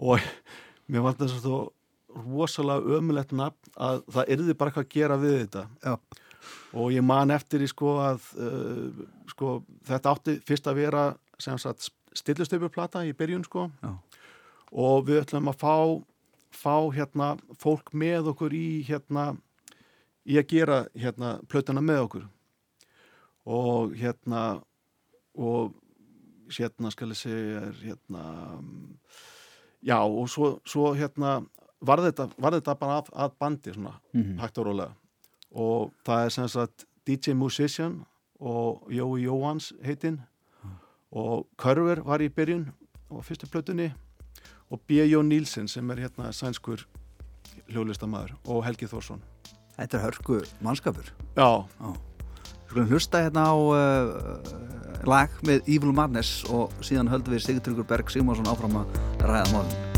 og mér var þetta svo rosalega ömulegt nafn að það yrði bara eitthvað að gera við þetta Já. og ég man eftir í sko að uh, sko þetta átti fyrst að vera sem sagt stillustöpuplata í byrjun sko Já. og við ætlum að fá fá hérna fólk með okkur í hérna í að gera hérna plötuna með okkur og hérna og hérna skal ég segja hérna já og svo, svo hérna var þetta, var þetta bara að, að bandi svona Mhm. hægt og rólega og það er sem sagt DJ Musician og Jói Jóhans heitinn og Körver var í byrjun og fyrstu plötunni og B.J. Nílsen sem er hérna sænskur hljólistamæður og Helgi Þórsson Þetta er hörku mannskapur. Já, skulum hlusta hérna á uh, lag með Evil Madness og síðan höldum við Sigtryggur Berg Sigmarsson áfram að ræða málum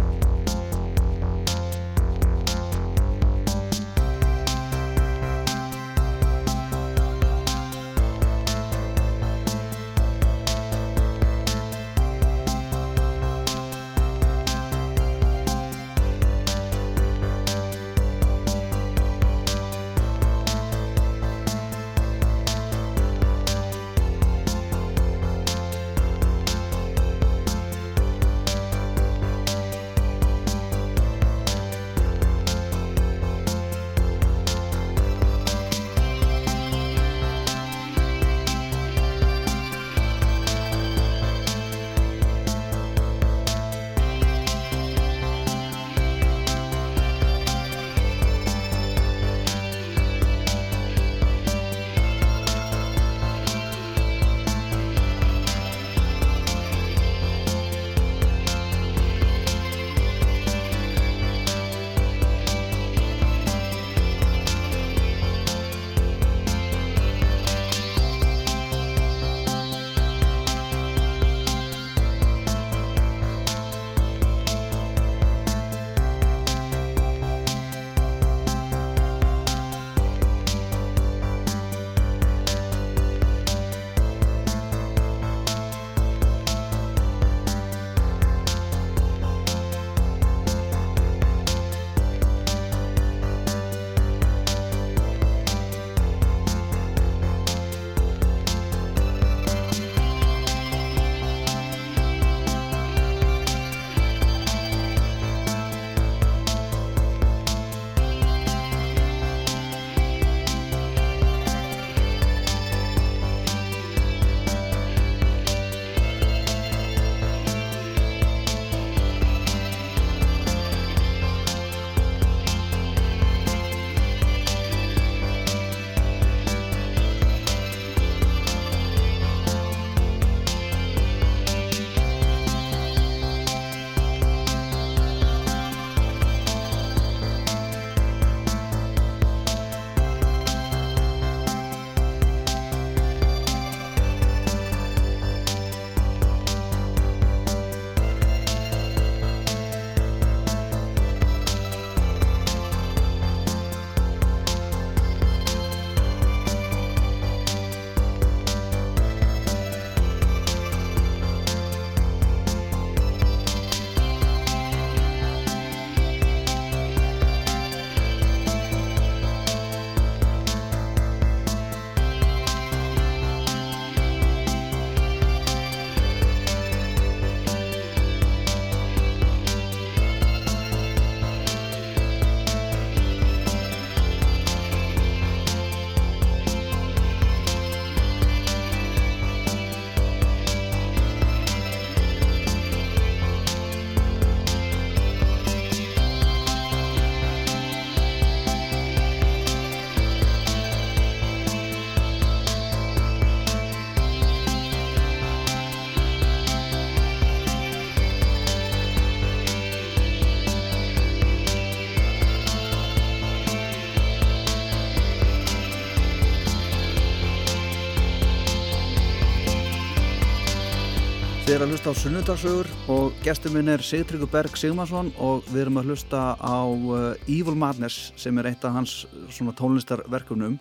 Þið er að hlusta á Sunnudalsögur og gestur minn er Sigtryggur Berg Sigmarsson og við erum að hlusta á uh, Evil Madness sem er eitt af hans svona tónlistarverkunum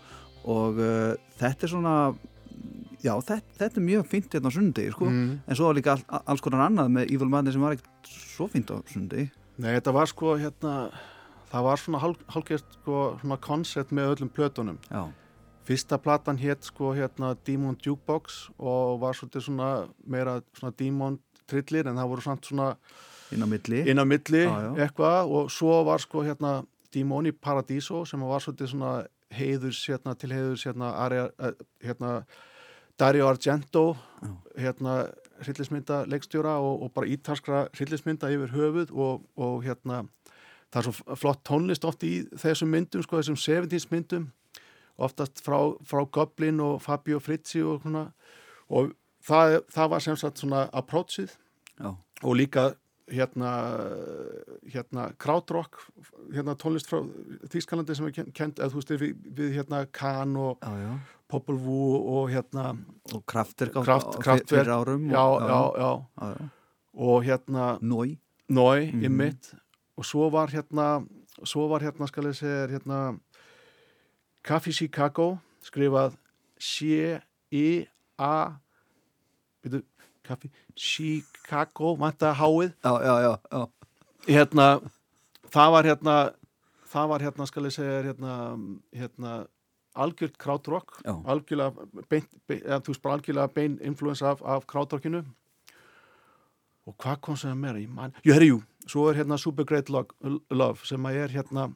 og uh, þetta er svona já, þetta, þetta er mjög fínt hérna á sunnudegi sko, Mm. en svo líka all, alls konar annað með Evil Madness sem var ekkert svo fínt á sunnudegi. Nei, þetta var sko hérna það var svona hálf, hálfgert sko svona koncept með öllum plötunum. Já, Fyrsta platan hétt sko hérna Demon Jukebox og var svolítið svona meira svona Demon trillir en það voru samt svona inn á milli inn á milli já. eitthvað og svo var sko hérna Demon í Paradiso sem var svolítið svona heiðurs hérna til heiðurs hérna, Aria, eh, hérna Dario Argento Já. hérna hryllismynda leikstjóra og, og bara ítalskra hryllismynda yfir höfuð og, og hérna það er svo flott tónlist oft í þessum myndum sko þessum 70s myndum oftast frá, frá Goblin og Fabio Frizzi og svona. Og það, það var sem sagt svona approachið. Já, og líka hérna hérna krautrock hérna tónlist frá Þýskalandi sem er ken- kennd eða þú veist við, við hérna Kahn og já, já. Popol Vuh og hérna og kraftir Kraft- Kraftwerk. fyrir árum já, og, já, já, og hérna Nói Nói, Mhm. í mitt og svo var hérna svo var hérna skal ég segja hérna Café Chicago skrifað C-I-A byrju, Café Chicago vanta háið. Já, já, já, já, hérna, það var hérna það var hérna, skal ég segja hérna, hérna bein, eða, þú veist bara algjörlega bein influence af, af krautrockinu og hvað kom sem er meira, ég man jú, herri, jú, svo er hérna Super Great Love sem að er hérna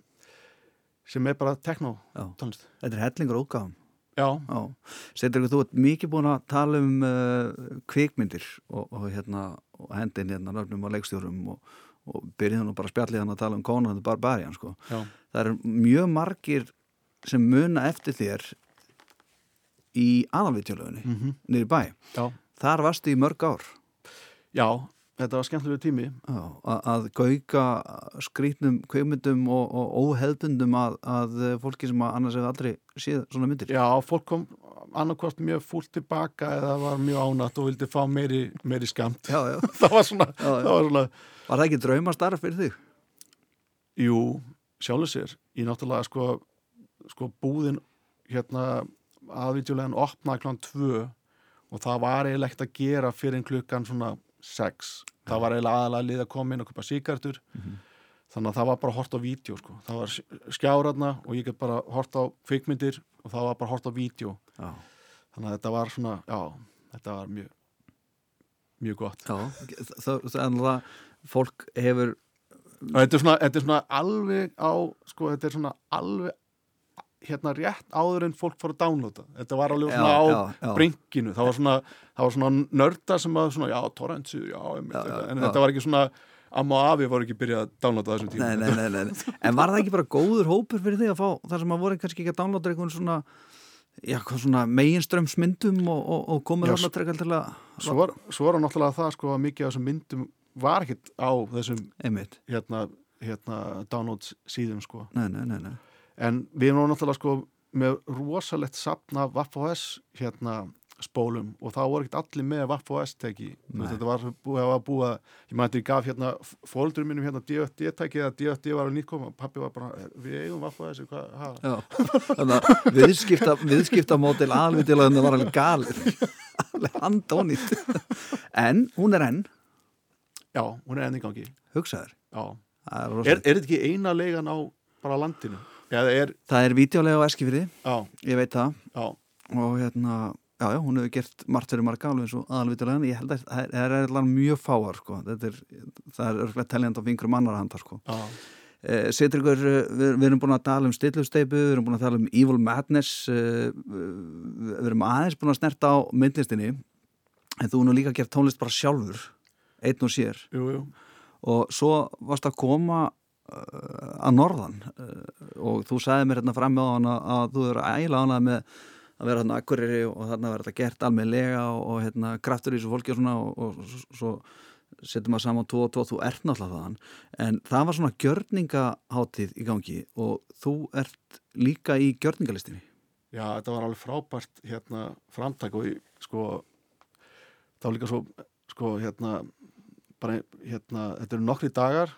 sem er bara techno já. tónlist. Þetta er hellingur ógáðum já, Já, setur ykkur, þú ert mikið búin að tala um uh, kvikmyndir og, og hérna, og hendin hérna nöfnum og leikstjórum og, og byrjið hann bara að spjallið hann að tala um Conan the Barbarian, sko. já, Það eru mjög margir sem muna eftir þér í aðalvitjálögunni, mm mm niður í bæ. já, Þar varstu í mörg ár. Já þetta var skemmtilegu tími Já, að, að gauka skrýtnum kvikmyndum og, og óheðbundum að, að fólki sem að annars hefur aldrei séð svona myndir. já, fólk kom annarkvort mjög fúlt tilbaka eða var mjög ánætt og vildi fá meiri, meiri skamt já, já. það var svona, Já, það var svona Var það ekki draumastarf fyrir þig? jú, sjálfur sér ég náttúrulega sko, sko búðin hérna aðvítjulegan opnaði klán 2 og það var eiginlega ekkert að gera fyrir en klukkan svona 6 það var eiginlega aðalega lið að koma inn og köpa síkartur þannig að það var bara hort á vídeo sko. það var skjáraðna og ég get bara hort á kvikmyndir og það var bara hort á vídeo. Já. þannig að þetta var svona, já, þetta var mjög mjög gott. Já, það, það, fólk hefur og þetta er svona, þetta er svona alveg á sko, þetta er svona alveg hérna rétt áður en fólk fór að downloada þetta var alveg Já, svona á já, já. brinkinu það var svona, það var svona nörda sem að svona, já, torrentsið, já, einmitt, Já, já, en já. þetta var ekki svona amma og afi voru ekki byrjað að downloada þessum tíma nei, nei, nei. En var það ekki bara góður hópur fyrir þig að fá þar sem að voru kannski ekki að downloada einhvern svona já, hvað svona meginströmsmyndum og, og, og Já, þarna trekal til að svo var, svo var náttúrulega það sko að mikið af þessum myndum var ekkit á þessum einmitt, hérna, hérna download síðum sko nei, nei, nei, nei. En við erum náttúrulega sko með rosalegt sapna Vaff.OS hérna spólum. Og þá voru ekkert allir með Vaff.OS teki þetta var búið að búa ég ég gaf hérna fóldurum mínum hérna DFD teki eða DFD var að nýtkoma og pappi var bara, við eigum Vaff.OS þannig að viðskipta, viðskipta mótil alveg til að það var alveg galið. Alveg handónýtt. En hún er enn, já, hún er enn í gangi. Hugsaður er, er, þetta ekki eina leigan á bara landinu? Eða er, það er vídeolega á Eskifyrði, já, ég veit það. Já. Og hérna, já, já, hún hefur gert margt fyrir marga alveg eins og aðalvitulega ég held að það er, það alveg mjög fáar sko. Er, það er örglega teljand á fingrum annar handar sko. eh, Sittrikur, við, við erum búin að tala um stillusteipu, við erum búin að tala um Evil Madness eh, við erum aðeins búin að snerta á myndlistinni. En þú nú líka gert tónlist bara sjálfur einn og sér. Jú, jú. Og svo varst að koma að norðan. Uh, og þú sagði mér hérna fram á hann að, þú eru ægilega ánað með að vera hérna akkuriri og þarna verður þetta gert almennilega og, og hérna kraftur í þessu fólki og svona og, og svo setjum maður saman 2 og 2, þú ert náttúrulega þaðan. En það var svona gjörningaháttíð í gangi og þú ert líka í gjörningalistinni. Já, þetta var alveg frábært hérna framtak og sko þá líka svo sko hérna bara hérna, þetta eru nokkri dagar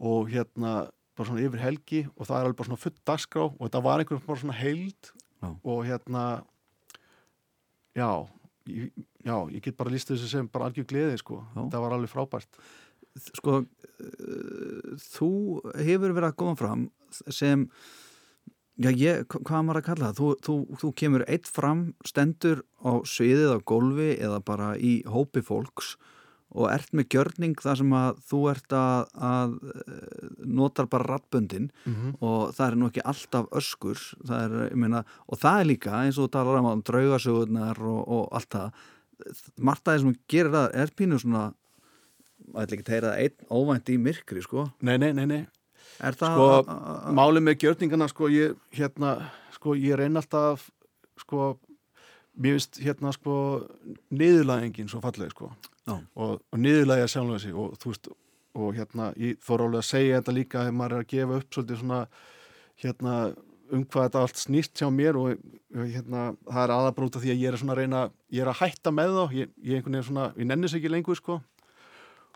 og hérna bara svona yfir helgi og það er alveg bara svona full dagskrá og þetta var einhvern bara svona heild Já. og hérna já ég, já, ég get bara líst þessu sem bara algjör gleði sko, Já. það var alveg frábært sko uh, þú hefur verið að koma fram sem já, ég, hva- hvað maður að kalla það þú, þú, þú kemur eitt fram stendur á sviðið á gólfi eða bara í hópi fólks og ert með gjörning þar sem að þú ert að, að eh, notar bara rattböndin mm -hmm. og það er nú ekki alltaf öskur það er, meina, og það er líka eins og þú talar um, um draugasögurnar og, og allt það margt aðeins sem gerir það er pínu svona ætla ekki að heyra það einn óvænt í myrkri sko Nei, nei, nei, nei er það Sko, Málið með gjörningana sko ég, hérna, sko ég reyna alltaf sko mér finnst hérna sko niðurlæðingin svo falleg sko. Já. og, og niðurlægja sjálflega sig og þú veist og hérna ég þóra alveg að segja þetta líka þegar maður er að gefa upp svolítið svona hérna um hvað þetta allt snýst hjá mér og, hérna það er aðabrúta því að ég er svona að reyna ég er að hætta með þá. Ég, ég einhvern veginn svona, ég nennis ekki lengur sko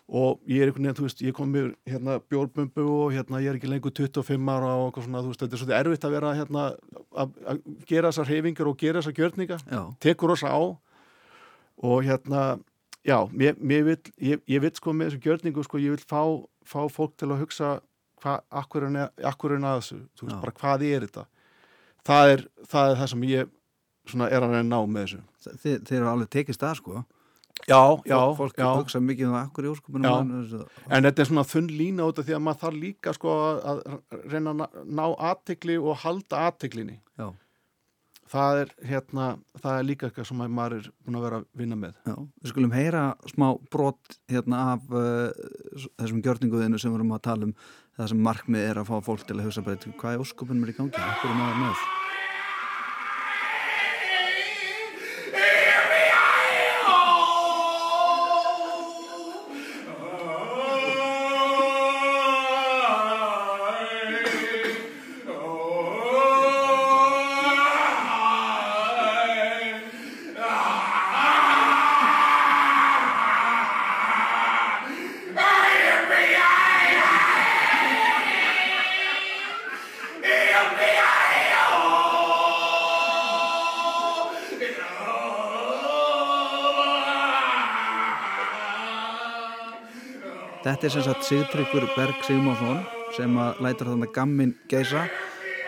og ég er einhvern veginn, þú veist, ég kom mér hérna bjórbumbu og hérna ég er ekki lengur 25 ára og svona, þú veist, þetta er svolítið erfitt að vera hérna að gera þessar reyfingar og gera þessar gjörninga, já, tekur oss á. Og hérna já, mér, mér vil, ég, ég vil sko með þessu gjörningu, sko, ég vil fá, fá fólk til að hugsa hvað, akkur er, er að þessu, þú veist, Já. bara hvað er þetta? Það er, það er það sem ég svona er að reyna ná með þessu. Þið, þið eru alveg tekist það sko Já, já, Fólk- fólk já. hugsa mikið um það akkur í óskupunum En þetta er svona þunn lína út af því að maður þarf líka sko að reyna að ná- aðtegli og halda aðteglinni. já, Það er hérna, það er líka eitthvað sem maður er búin að vera að vinna með. já, við skulum heyra smá brot hérna af uh, þessum gjörninguðinu sem við erum að tala um það sem markmið er að fá fólk til að hugsa bara hvað er óskupunum er í gangi, akkur er maður með Þetta er sem sagt Sigtryggur Berg Sigmarsson sem að lætur þarna gammin geisa.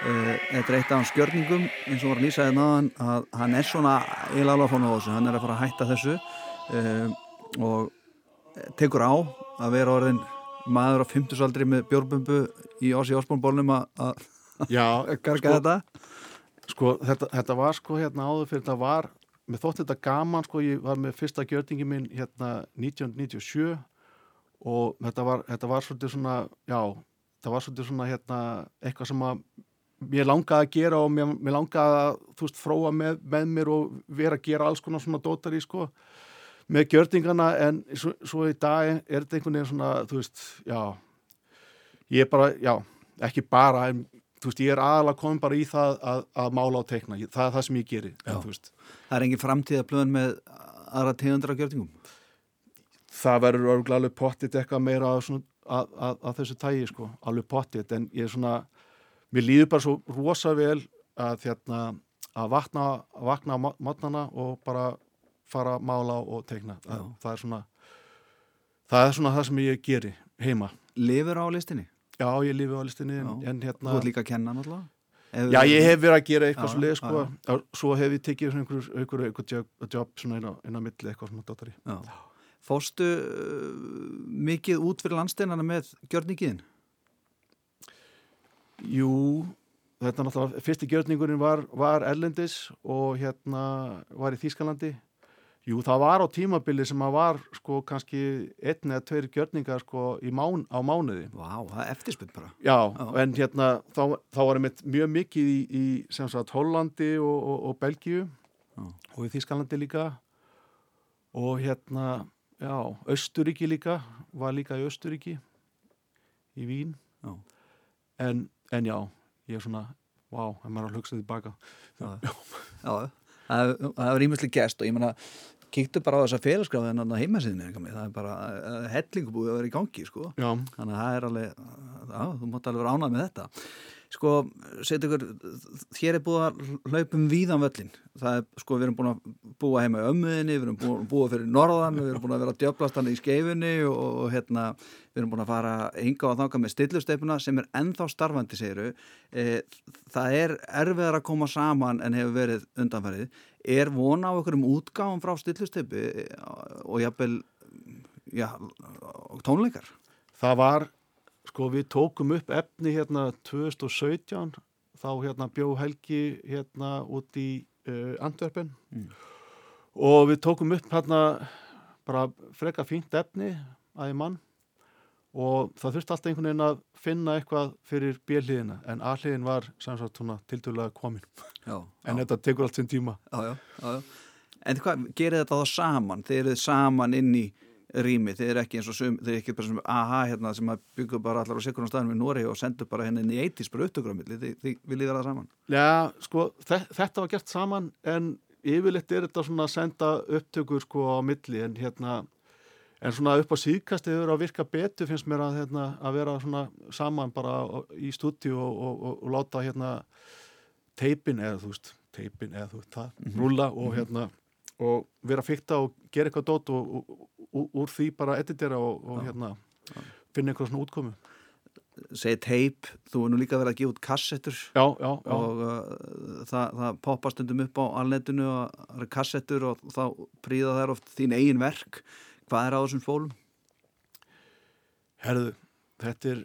Uh, þetta er eitt af hans skjörningum eins og var þetta náðan að hann er svona að fóna á þessu, hann er að fara að hætta þessu uh, og tekur á að vera orðin maður á 50 aldri með bjórbumbu í Ossi Osbornbólnum að garga þetta. sko þetta, þetta var sko hérna áður fyrir þetta var, mér þótti þetta gaman sko, ég var með fyrsta gjörningi minn hérna 1997 og þetta var, þetta var svolítið svona, já, þetta var svolítið svona hérna eitthvað sem að mér langaði að gera og mér, mér langaði að þú veist, fróa með, með mér og vera að gera alls konar svona dótari sko með gjörningana. En svo, svo í dag er þetta einhvern veginn svona, þú veist, já ég er bara, já, ekki bara en þú veist, ég er aðalega komin bara í það að, að mála og teikna, Ég- það er það sem ég geri en, Það er engin framtíðaplöðun með aðra tegundra gjörningum það verður örgulega alveg pottit eitthvað meira að, svona, að, að, að þessu tægi sko, alveg pottit en ég er svona, mér líður bara svo rosa vel að hérna að vakna, vakna á mótnana og bara fara að mála og teikna það, það er svona það er svona það sem ég geri heima Lifur á listinni? já, ég lifi á listinni en, en Þú hérna ert líka að kenna náttúrulega Já, ég hef verið að gera eitthvað svo leið, já, sko. Já, Svo hef ég tekið svona einhver, einhver, einhver job, job svona inn á, milli eitthvað svona dóttari. Já. Fóstu uh, mikið út fyrir landsteinana með gjörningiðin? Jú, þetta er náttúrulega, fyrsti gjörningurinn var, var Erlendis og hérna var í Þýskalandi. Jú, það var á tímabili sem að var sko kannski einn eða tveir gjörningar sko mán, á mánuði. Vá, það er eftirspunt bara. Já, Já. en hérna þá, þá var einmitt mjög mikið í, í sem sagt Hollandi og, og, og Belgíu Já. og í Þýskalandi líka og hérna, já, Östuríki líka, var líka í Östuríki í Vín. Já. en, en já, ég er svona vá, en maður er að hugsa því baka Já, já það það er ímjömslega gest og ég meina kíktu bara á þessa félagsgráði en annað heimasíðinni það er bara uh, hellingu búið að vera í gangi sko. Já, þannig að það er alveg já, þú mátt alveg vera ánað með þetta sko, setja ykkur hér er búið að hlaupum víðan völlin það er, sko, við erum búin að búa heima í ömmuðinni, við erum búin að búa fyrir norðan við erum búin að vera að djöblast hann í skeifunni og, og hérna, við erum búin að fara hinga og þanga með stillustefuna sem er ennþá starfandi, segiru e, það er erfiðar að koma saman en hefur verið undanfærið er vona á einhverjum útgáfum frá stillustefi og jafnvel já, tónleikar? Það var, sko við tókum upp efni hérna 2017 þá hérna bjó Helgi hérna út í uh, Antwerpen Mm. og við tókum upp hérna bara freka fínt efni að í mann og það þurfti alltaf einhvern veginn að finna eitthvað fyrir björliðina en A-liðin var sem sagt svona tildulega komin já, en þetta tekur allt sinn tíma já, já, já, já. En hvað, gerir þetta þá saman? Þeir eru saman inn í rými, þeir eru ekki eins og sum, þeir eru ekki bara sem aha hérna sem að byggja bara allar á sikurinn staðinu við Nóri og sendu bara henni inn í eitis bara upptökramilli, þið, þið viljið það saman? Já, sko, þe þetta var gert saman en yfirleitt er þetta svona að senda upptökur sko á milli en hérna en svona upp á síðkast hefur að virka betur finnst mér að, hérna, að vera svona saman bara í stúdíu og, og, og, og láta hérna teipin eða þú veist teipin eða þú veist það, rúlla og hérna og vera að fykta og gera eitthvað dót og úr því bara editera og, og hérna finna eitthvað svona útkomu. Segir teip, þú er nú líka verið að gefa út kassettur. Já, já, já, og uh, það, það poppa stundum upp á alnetinu og það eru kassettur og þá príða þær oft þín eigin verk. Hvað er á þessum spólum? Herðu, þetta er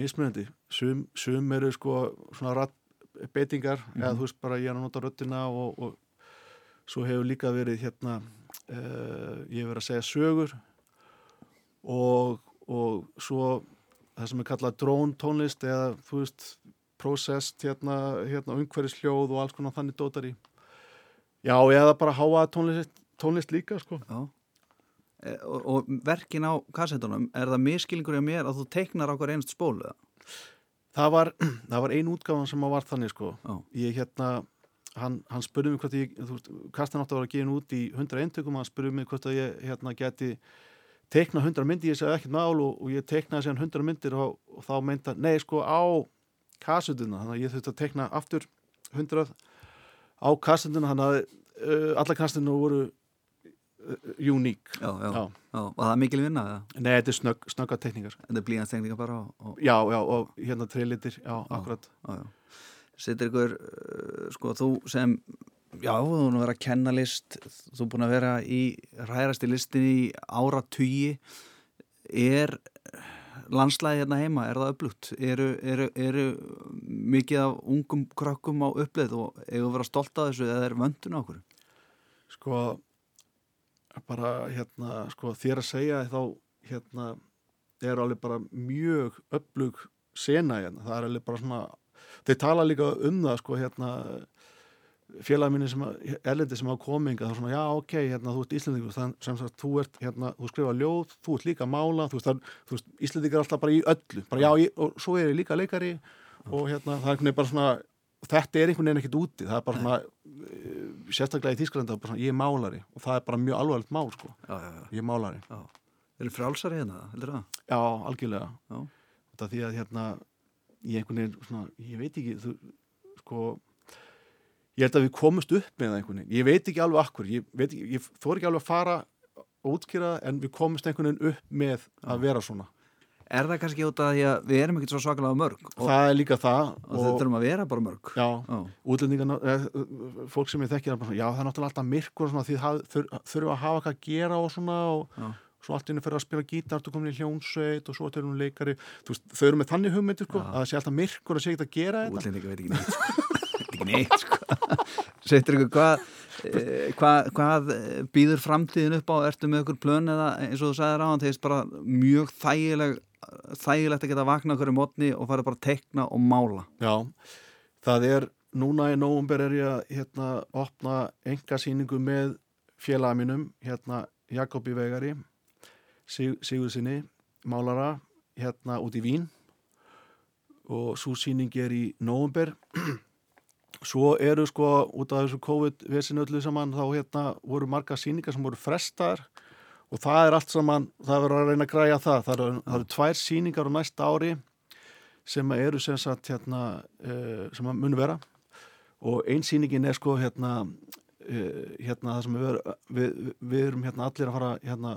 mismunandi. Sum, sum eru sko svona rattbeitingar eða þú veist bara ég er að nota röddina og, og svo hefur líka verið hérna uh, ég hefur verið að segja sögur og, og svo það sem er kallað drón tónlist eða þú veist processed hérna, hérna umhverfisljóð og alls konar þannig dótar í Já, eða bara háa tónlist, tónlist líka sko. Já e, og, og verkin á kassettunum er það miskilningur hjá mér að þú teiknar á hver einst spólu? Það var, það var ein útgáfan sem að var þannig sko. Já. Ég hérna, hann, hann spurði mig hvort ég, þú veist, kastan átti að vera að gefa út í 100 eintökum, hann spurði mig hvort að ég hérna geti teikna 100 myndir, ég segi ekkert mál og, og ég teiknaði síðan 100 myndir og, og þá meinta, nei sko á kassutuna, þannig að ég þurfti að teikna aftur 100 á kassutuna, þannig að uh, alla kassutuna voru uh, uník. Já, já, já. Já. og það er mikil vinna? Nei, þetta er snögg, snögga teikningar. þetta er blíðanstegninga bara og, og, Já, já, og hérna treylitir, já, akkurat. Setur ykkur, uh, sko, þú sem já, þú er nú verið að kenna list þú er búin að vera í ræðasti listin í ára tugi er landslæði hérna heima, er það upplugt eru, eru, eru mikið af ungum krökkum á uppleið og eigum að vera stolt af þessu eða er vöndun á okkur? Sko bara hérna sko þér að segja þá hérna er alveg bara mjög öflug sena hérna, það er alveg bara svona þeir tala líka um það sko hérna félag minni sem að, erlendi sem hafa kominga þá svona, já ok, hérna, þú ert Íslendingur sem sagt, þú ert, hérna, þú skrifa ljóð þú ert líka mála, þú veist, það, þú veist Íslendingar er alltaf bara í öllu, bara já, ég, og svo er ég líka leikari. Og hérna, það er einhvern veginn bara svona þetta er einhvern veginn ekkert úti, það er bara svona eh, sérstaklega í Þýskalanda, bara svona, ég er málari og það er bara mjög alvarlegt mál, sko. Já, já, já, ég er málari, já. eru frálsari hérna, heldur það? já, algjörlega Ég einhvern veginn, svona, ég veit ekki þú, sko ég held að við komumst upp með það einhvern veginn. Ég veit ekki alveg akkur, ég, veit ekki, ég þór ekki alveg að fara og útskýra það, en við komumst einhvern veginn upp með að vera svona. Er það kannski út af því að við erum ekkert svo svakalega mörg? Og, það er líka það og þetta þurfum að vera bara mörg? Já, Já. útlendingar, eh, fólk sem ég þekkir já það er náttúrulega alltaf myrkur og svona, því það þur, þurfa að hafa eitthvað að gera og svona og Já. Svo allt inni fyrir að spila gítar, þú komin í hljónsveit og svo til hún leikari, þú veist, þau eru með þannig hugmyndir sko, Já. að það sé alltaf myrkur að sé ekkert að gera þetta útlendinga veit ekki neitt sko. ekki neitt sko. Settur ykkur hvað eh, hvað, hvað eh, býður framtíðin upp á ertu með ykkur plön eða eins og þú sagðir á hann þegar bara mjög þægileg þægilegt að geta vakna okkur í mótni og fara bara að tekna og mála Já, það er núna í nóvumber er ég að hérna, opna enga sýningu með félaga mínum, hérna Jakobi Vegari Sig, Sigur sinni, málara hérna út í Vín. Og svo sýning er í nóvumber svo eru sko út af þessu COVID-vesinu öllu saman þá hérna voru marga síningar sem voru frestar og það er allt saman, það verður að reyna að græja það. Það eru, það eru tvær síningar á næsta ári sem eru sem sagt hérna uh, sem að munu vera. Og ein síningin er sko hérna uh, hérna það sem við, við, við erum hérna allir að fara hérna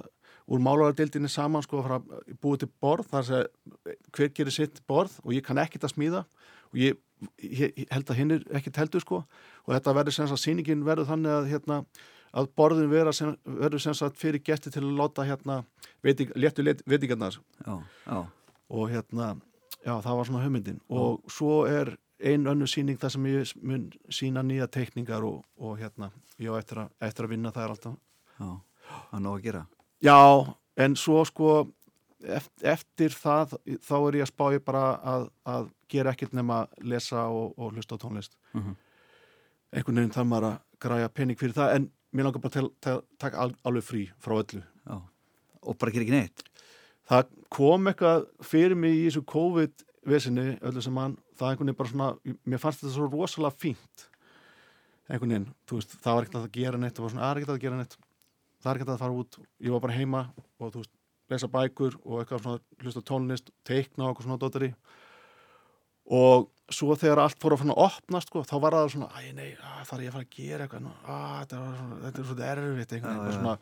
úr málarardildinni saman sko að fara að búið til borð þar sem hver gerir sitt borð og ég kann ekkert að smíða og ég, ég, held að hinn er ekkert heldur sko. Og þetta verður sem sagt síningin verður þannig að hérna að borðin vera sem, verður sem sagt fyrir gesti til að láta hérna veiting, léttu veitingarnar. Já, já, og hérna, já það var svona hugmyndin. Og svo er ein önnu síning þar sem ég mun sína nýja teikningar og, og hérna ég á eftir, að- eftir að vinna það er alltaf. Já, það er nóg að gera Já, en svo sko eftir, það þá er ég að spá ég bara að, að gera ekkert nema lesa og, og hlusta á tónlist. Mhm. einhvern veginn þarf maður að græja penning fyrir það en mér langar bara að taka al, alveg frí frá öllu. Já. og bara gera ekki neitt? Það kom eitthvað fyrir mig í þessu COVID-vesinni öllu sem mann, það einhvern veginn bara svona mér fannst þetta svo rosalega fínt. Einhvern veginn, þú veist, það var ekkert að gera neitt það var svona, er ekkert að gera neitt það er hægt að fara út, ég var bara heima og þú veist, lesa bækur og eitthvað svona hlusta á tónlist, teikna og eitthvað svona dótari og svo þegar allt fór að fann að opnast sko, þá var það svona, æ nei, það er ég að fara að gera eitthvað nú, að, þetta, var svona, þetta er svona erfitt veginn, já. svona,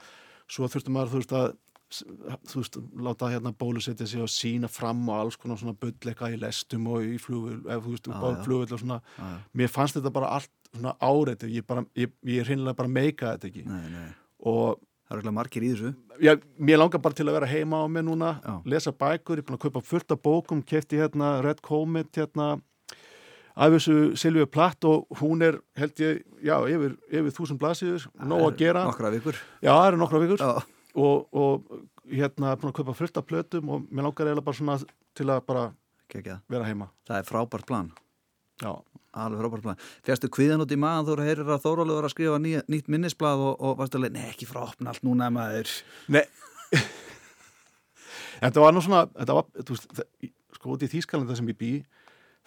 svo þurfti maður þú veist að þú veist, láta hérna bólusetja sig og sína fram og alls konar svona eitthvað í lestum og í flugul ef þú veist, á já. flugul og svona já. mér fannst þetta bara allt svona áreitt ég, bara, ég, ég er hreinlega bara meika þetta ekki Nei, nei. og það er eitthvað margir í þessu. Já, mér langar bara til að vera heima á mig núna Já. lesa bækur, ég er búin að kaupa fullt af bókum kefti hérna Red Comet hérna af þessu Silvíu Platt og hún er held ég, já, yfir, yfir þúsund blaðsíður, nóg að gera. nokkra vikur. Já, það eru nokkra vikur. Og, og hérna búin að kaupa fullt af plötum og mér langar eiginlega bara svona til að bara geggjað. vera heima. Það er frábært plan já, alveg frábært plan. Férstu kviðan út í maðan þú heyrir að Þórólu var að skrifa ný, nýtt minnisblad og, og varstu alveg, nei ekki frá opna allt núna maður. Nei. Þetta var nú svona þetta var, þú veist, það, sko út í Þýskalanda sem ég bý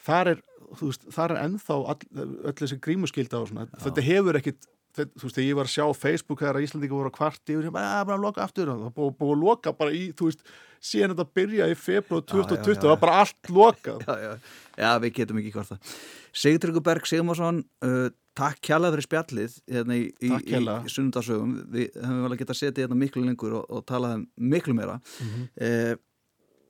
þar er, þú veist, þar er ennþá all, öll þessi grímuskylda og svona. Þetta hefur ekkit, þú veist, þegar ég var að sjá Facebook þegar Íslandingar voru að kvarti og ég bara, að bara að loka aftur. Og það búið, búið að loka bara í, þú veist, síðan þetta byrja í februar 2020, já, já. það var bara allt lokað. Já, já, já, við getum ekki hvort það Sigtryggur Berg Sigmarsson uh, takk kjærlega fyrir spjallið hérna í, í, í, sunnundasögum við höfum vel að geta setið hérna miklu lengur og, og talað um miklu meira. Mhm. uh,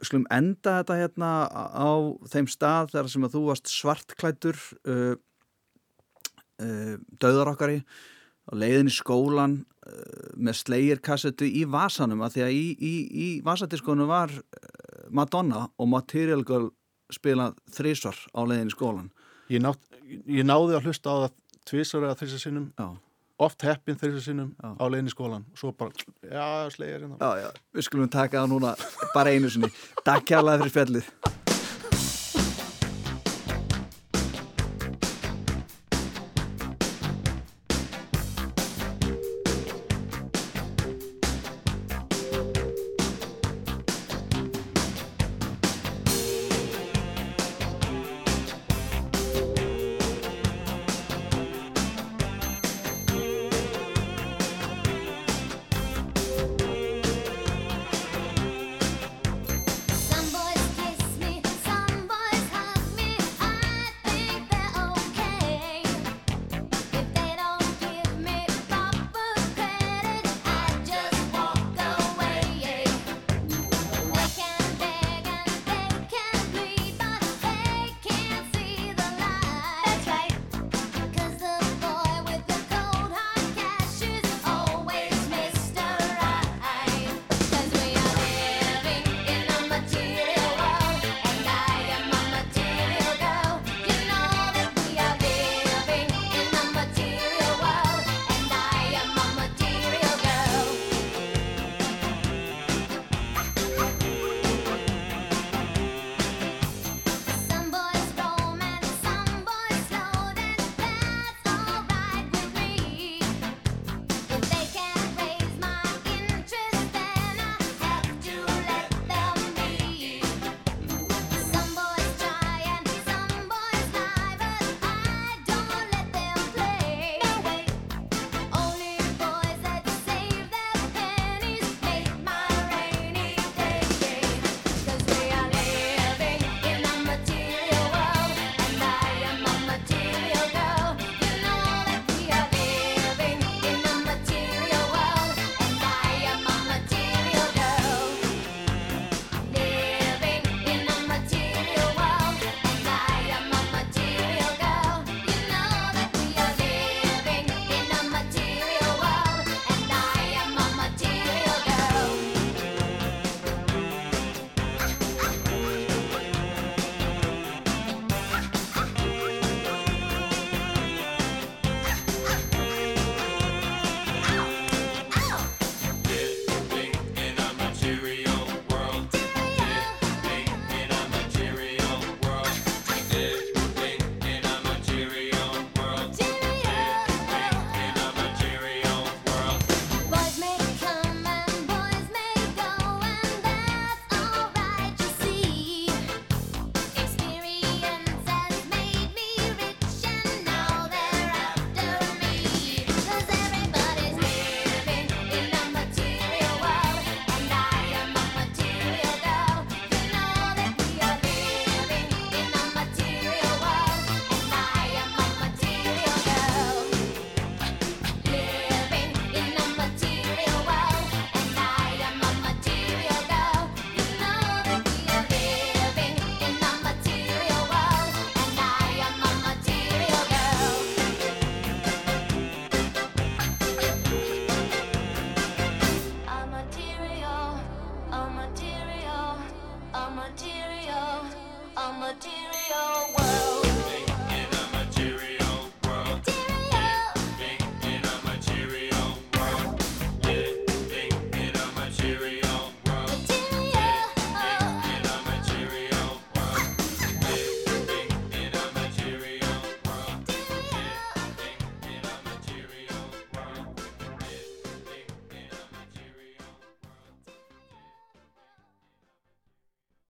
skulum enda þetta hérna á þeim stað þar sem að þú varst svartklættur uh, uh, döðarokkari á leiðin í skólan uh, með slegirkassetu í vasanum að því að í, í, í vasadiskonu var uh, Madonna og Material Girl spilað þrísvar á leiðin í skólan ég, nátt, ég náði að hlusta á það tvisar eða þessar sinnum, Já, oft heppin þessar sinnum Já. á leiðin í skólan, svo bara já, slegir hérna já, já, við skulum taka það núna bara einu sinni. Takk kærlega fyrir spjallið.